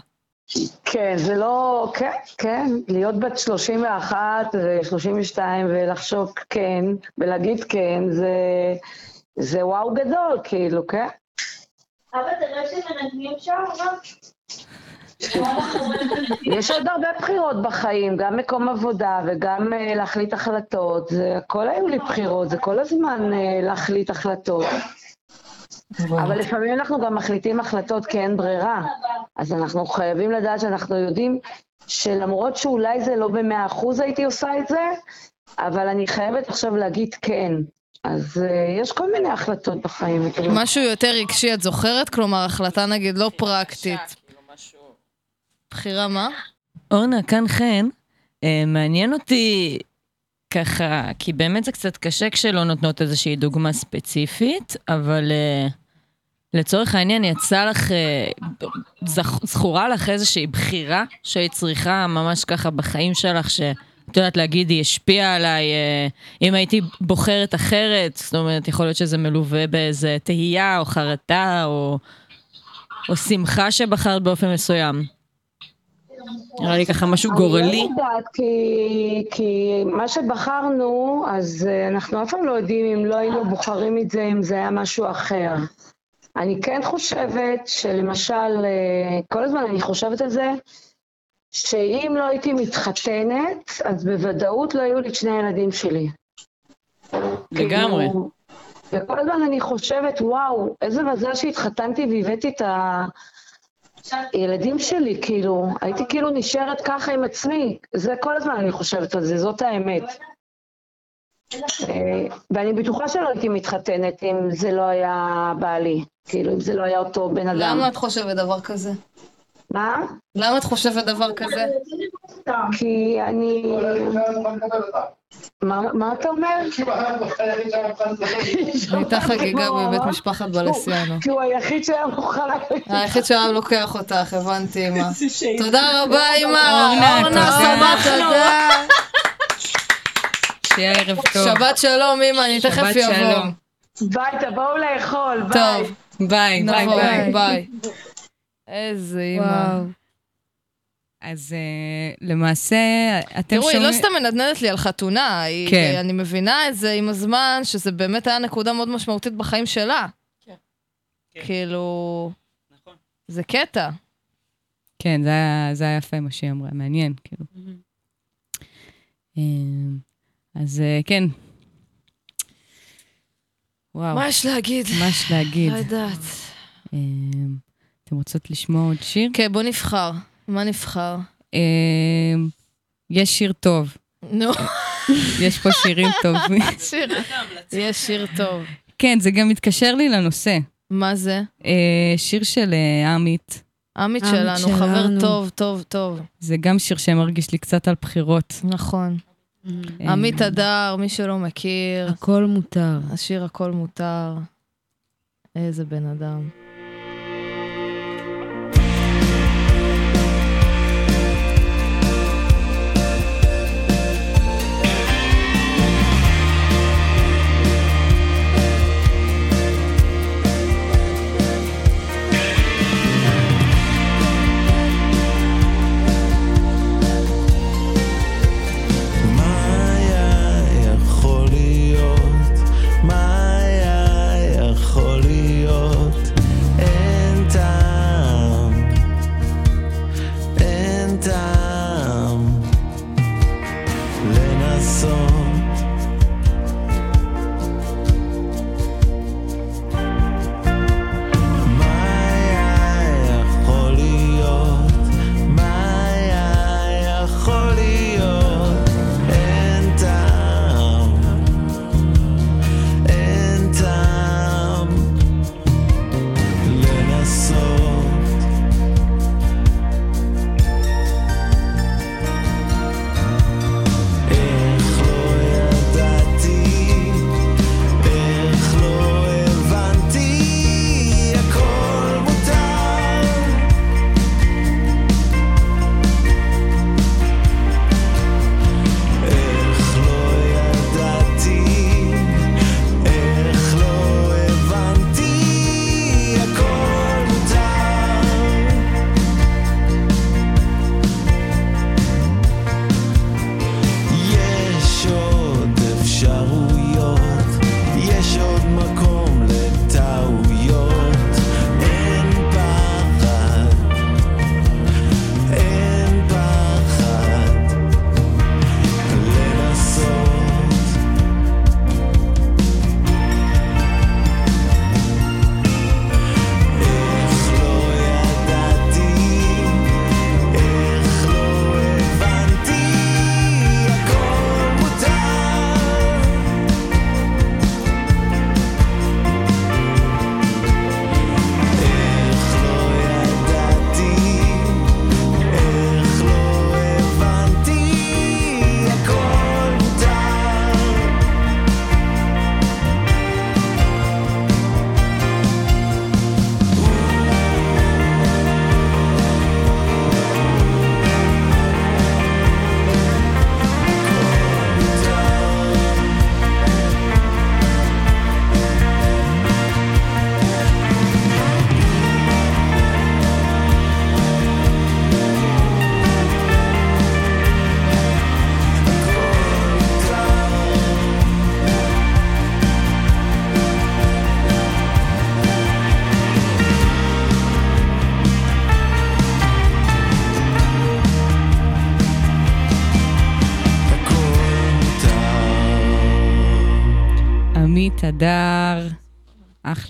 כן, זה לא... כן, כן. להיות בת 31 ו-32 ולחשוב כן, ולהגיד כן, זה... זה וואו גדול, כאילו, כן? אבא, תראה שמנגנים שם, אבל... יש עוד הרבה בחירות בחיים, גם מקום עבודה וגם אה, להחליט החלטות. זה, הכל היו לי בחירות, זה כל הזמן אה, להחליט החלטות. אבל לפעמים אנחנו גם מחליטים החלטות כי אין ברירה. אז אנחנו חייבים לדעת שאנחנו יודעים שלמרות שאולי זה לא במאה אחוז הייתי עושה את זה, אבל אני חייבת עכשיו להגיד כן. אז uh, יש כל מיני החלטות בחיים. משהו יותר רגשי, את זוכרת? כלומר, החלטה נגיד לא פרקטית. בחירה מה? אורנה, כאן חן, אה, מעניין אותי ככה, כי באמת זה קצת קשה כשלא נותנות איזושהי דוגמה ספציפית, אבל אה, לצורך העניין יצא לך, אה, זכ, זכורה לך איזושהי בחירה שהיית צריכה ממש ככה בחיים שלך, שאת יודעת להגיד, היא השפיעה עליי, אה, אם הייתי בוחרת אחרת, זאת אומרת, יכול להיות שזה מלווה באיזה תהייה או חרטה או, או שמחה שבחרת באופן מסוים. נראה לי ככה משהו גורלי. אני לא יודעת, כי, כי מה שבחרנו, אז אה, אנחנו אף פעם לא יודעים אם לא היינו בוחרים את זה, אם זה היה משהו אחר. אני כן חושבת שלמשל, אה, כל הזמן אני חושבת על זה, שאם לא הייתי מתחתנת, אז בוודאות לא היו לי את שני הילדים שלי. לגמרי. כאילו, וכל הזמן אני חושבת, וואו, איזה מזל שהתחתנתי והבאתי את הילדים שלי, כאילו, הייתי כאילו נשארת ככה עם עצמי. זה כל הזמן אני חושבת על זה, זאת האמת. אה, ואני בטוחה שלא הייתי מתחתנת אם זה לא היה בעלי, כאילו, אם זה לא היה אותו בן אדם. למה את חושבת דבר כזה? מה? למה את חושבת דבר כזה? כי אני... מה מה אתה אומר? <laughs> הייתה חגיגה <laughs> בבית משפחת בלסיאנו. כי הוא היחיד שהיה מוכן... היחיד שהיה לוקח אותך, הבנתי, אמא. תודה רבה, אמא. אורנה, אורנה, תודה. סבבה, תודה. שיהיה ערב טוב. שבת שלום, אמא, אני תכף אבוא. שלום. ביי, תבואו לאכול, ביי. טוב, ביי, ביי, נבוא, ביי. איזה. וואו. אז אה, למעשה, אתם תראו, היא שומעים... לא סתם מנדנדת לי על חתונה, היא- כן. אני מבינה את זה עם הזמן, שזה באמת היה נקודה מאוד משמעותית בחיים שלה. כאילו... זה קטע. כן, זה היה, זה היה יפה מה שהיא אמרה, מעניין, כאילו. אמ, אז אה, כן. וואו, מה יש להגיד? מה יש להגיד? לא יודעת. אתם רוצות לשמוע עוד שיר? כן, בוא נבחר. מה נבחר? אמ, יש שיר טוב, נו, יש פה שירים טובים. <laughs> יש שיר טוב. כן, זה גם מתקשר לי לנושא. מה זה? אה, שיר של אה, עמית, עמית שלנו, חבר. טוב, טוב, טוב. זה גם שיר שמרגיש לי קצת על בחירות. נכון. אמ, עמית הדר, מי שלא מכיר, הכל מותר. השיר הכל מותר. איזה בן אדם.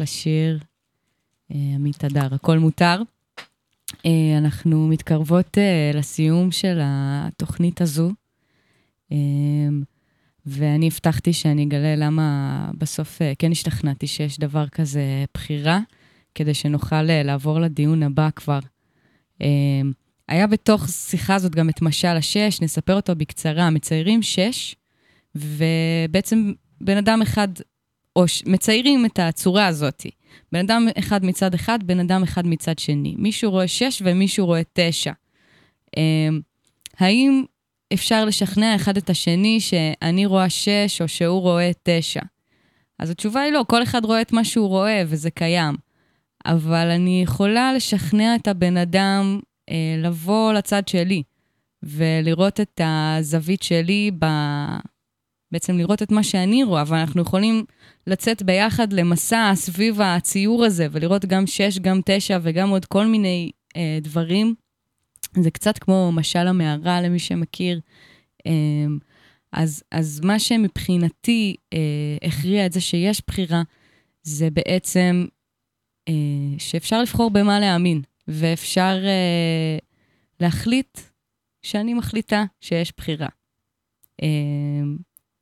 אחלה שיר. אה, עמית הדר, הכל מותר. אה, אנחנו מתקרבות אה, לסיום של התוכנית הזו, ואני הבטחתי שאני אגלה למה בסוף כן השתכנעתי שיש דבר כזה בחירה, כדי שנוכל לעבור לדיון הבא כבר. היה בתוך שיחה הזאת גם את משל השש, נספר אותו בקצרה. מציירים שש, ובעצם בן אדם אחד, או. מציירים את הצורה הזאת. בן אדם אחד מצד אחד, בן אדם אחד מצד שני. מישהו רואה שש ומישהו רואה תשע. אמ, האם אפשר לשכנע אחד את השני שאני רואה שש או שהוא רואה תשע? אז התשובה היא לא, כל אחד רואה את מה שהוא רואה וזה קיים. אבל אני יכולה לשכנע את הבן אדם אה, לבוא לצד שלי ולראות את הזווית שלי ב... בעצם לראות את מה שאני רואה, ואנחנו יכולים לצאת ביחד למסע סביב הציור הזה, ולראות גם שש, גם תשע וגם עוד כל מיני אה, דברים. זה קצת כמו משל המערה, למי שמכיר. אה, אז, אז מה שמבחינתי אה, הכריע את זה שיש בחירה, זה בעצם אה, שאפשר לבחור במה להאמין, ואפשר אה, להחליט שאני מחליטה שיש בחירה. אה,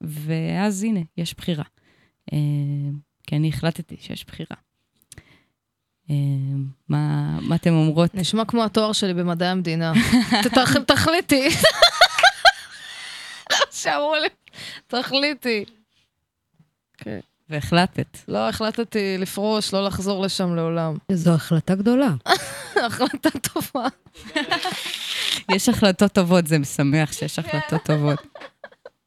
ואז הנה, יש בחירה. אה, כי אני החלטתי שיש בחירה. אה, מה, מה אתם אומרות? נשמע כמו התואר שלי במדעי המדינה. <laughs> תח- תחליטי. <laughs> שאמרו לי, תחליטי. כן. והחלטת. לא, החלטתי לפרוש, לא לחזור לשם לעולם. זו החלטה גדולה. <laughs> החלטה טובה. יש החלטות טובות, זה משמח שיש החלטות טובות.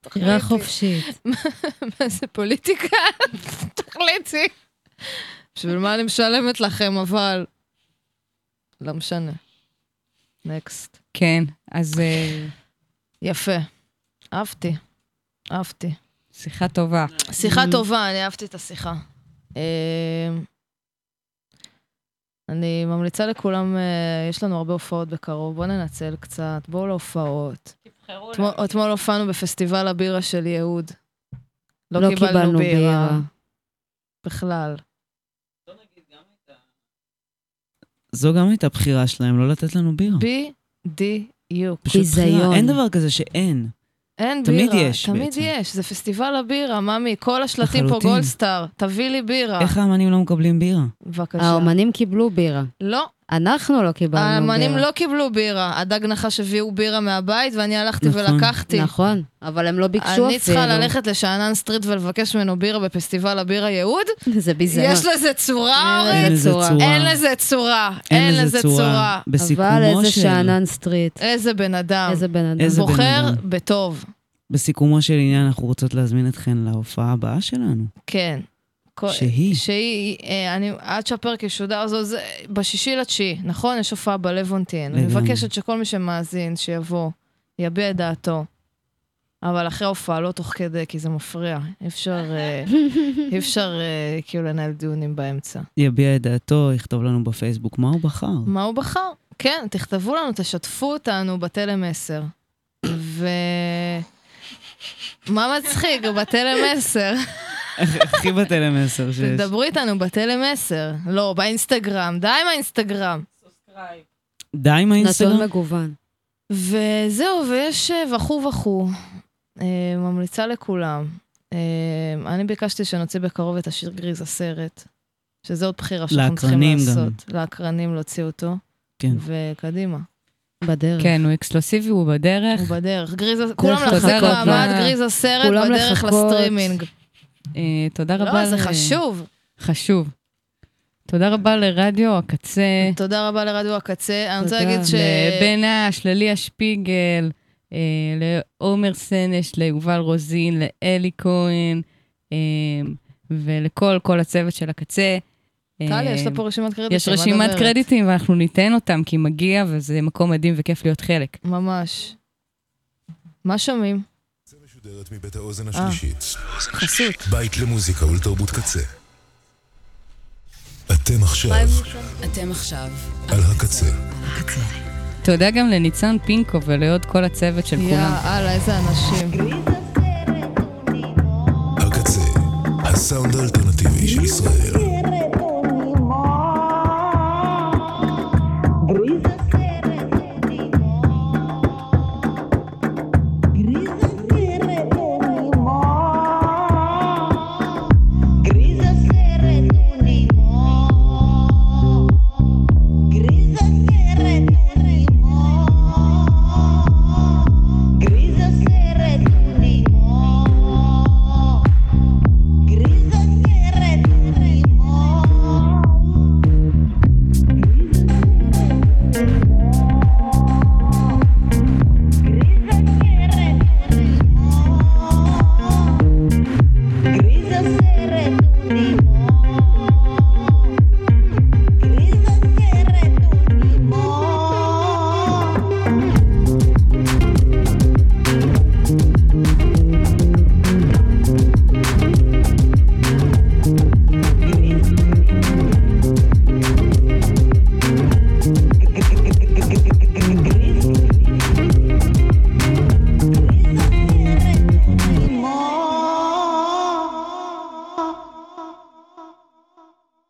בחירה חופשית. <laughs> מה זה פוליטיקה? <laughs> תחליטי. בשביל מה אני משלמת לכם, אבל... לא משנה. נקסט. כן, אז אה, יפה. אהבתי. אהבתי. שיחה טובה. שיחה טובה, אני אהבתי את השיחה. אה, אני ממליצה לכולם, אה, יש לנו הרבה הופעות בקרוב, בואו ננצל קצת, בואו להופעות. אתמול- אתמול הופענו בפסטיבל הבירה של יהוד. לא, לא קיבלנו קיבלנו בירה. בירה. בכלל. זו גם הייתה בחירה שלהם, לא לתת לנו בירה. בדיוק. ביזיון. אין דבר כזה שאין. אין תמיד בירה. יש תמיד בעצם. יש, זה פסטיבל הבירה, ממי, כל השלטים פה. גולדסטאר, תביא לי בירה. איך האמנים לא מקבלים בירה? בבקשה. האומנים קיבלו בירה. לא, אנחנו לא קיבלנו בירה. האמנים לא קיבלו בירה. הדג נחש הביאו בירה מהבית, ואני הלכתי נכון, ולקחתי. נכון, אבל הם לא ביקשו אפילו. אני צריכה ללכת לשאנן סטריט ולבקש ממנו בירה בפסטיבל הבירה יהוד? זה ביזיון. יש לזה צורה, אין אורית? לזה צורה. אין לזה צורה. אין לזה צורה. בסיכומו אבל איזה של... שאנן סטריט. איזה בן אדם. איזה בן אדם. איזה בן בוחר אדם. בטוב. בסיכומו של עניין, אנחנו רוצות להזמין אתכן להופעה הבאה שלנו. כן. שהיא? שהיא, אה, אני, עד שהפרק ישודר, זו, זה בשישי לתשיעי, נכון? יש הופעה בלוונטין. אני. מבקשת שכל מי שמאזין, שיבוא, יביע את דעתו. אבל אחרי ההופעה, לא תוך כדי, כי זה מפריע. אי אפשר, אה, אי אפשר אה, כאילו לנהל דיונים באמצע. יביע את דעתו, יכתוב לנו בפייסבוק מה הוא בחר. מה הוא בחר? כן, תכתבו לנו, תשתפו אותנו בתלם 10. ו... מה מצחיק? בתלם 10. הכי 10 שיש. תדברו איתנו 10. לא, באינסטגרם. די עם האינסטגרם. די עם האינסטגרם? נתון מגוון. וזהו, ויש אה, וכו וכו. אה, ממליצה לכולם. אה, אני ביקשתי שנוציא בקרוב את השיר גריז הסרט, שזה עוד בחירה שאנחנו צריכים לאקרנים גם. לעשות. לאקרנים להוציא אותו. כן. וקדימה. בדרך. כן, הוא אקסקלוסיבי, הוא בדרך. הוא בדרך. גריז, כולם לחכות. מעמד, גריז הסרט כולם בדרך לחכות. לסטרימינג. אה, תודה רבה. לא, זה חשוב. חשוב. תודה רבה לרדיו הקצה. תודה רבה לרדיו הקצה. אני רוצה. להגיד ש... לבן אש, לליה שפיגל, אה, לעומר סנש, ליובל רוזין, לאלי כהן, אה, ולכל כל הצוות של הקצה. טלי, יש לה פה רשימת קרדיטים. יש רשימת? קרדיטים ואנחנו ניתן אותם כי מגיע וזה מקום מדהים וכיף להיות חלק. ממש. מה שומעים? משודרת מבית האוזן אה. השלישית. חסות. בית למוזיקה ולתרבות קצה. אתם עכשיו אתם עכשיו. על הקצה. תודה גם לניצן פינקו ולעוד כל הצוות של יא כולם. אללה, איזה אנשים. הקצה, הסאונד האלטרנטיבי של ישראל.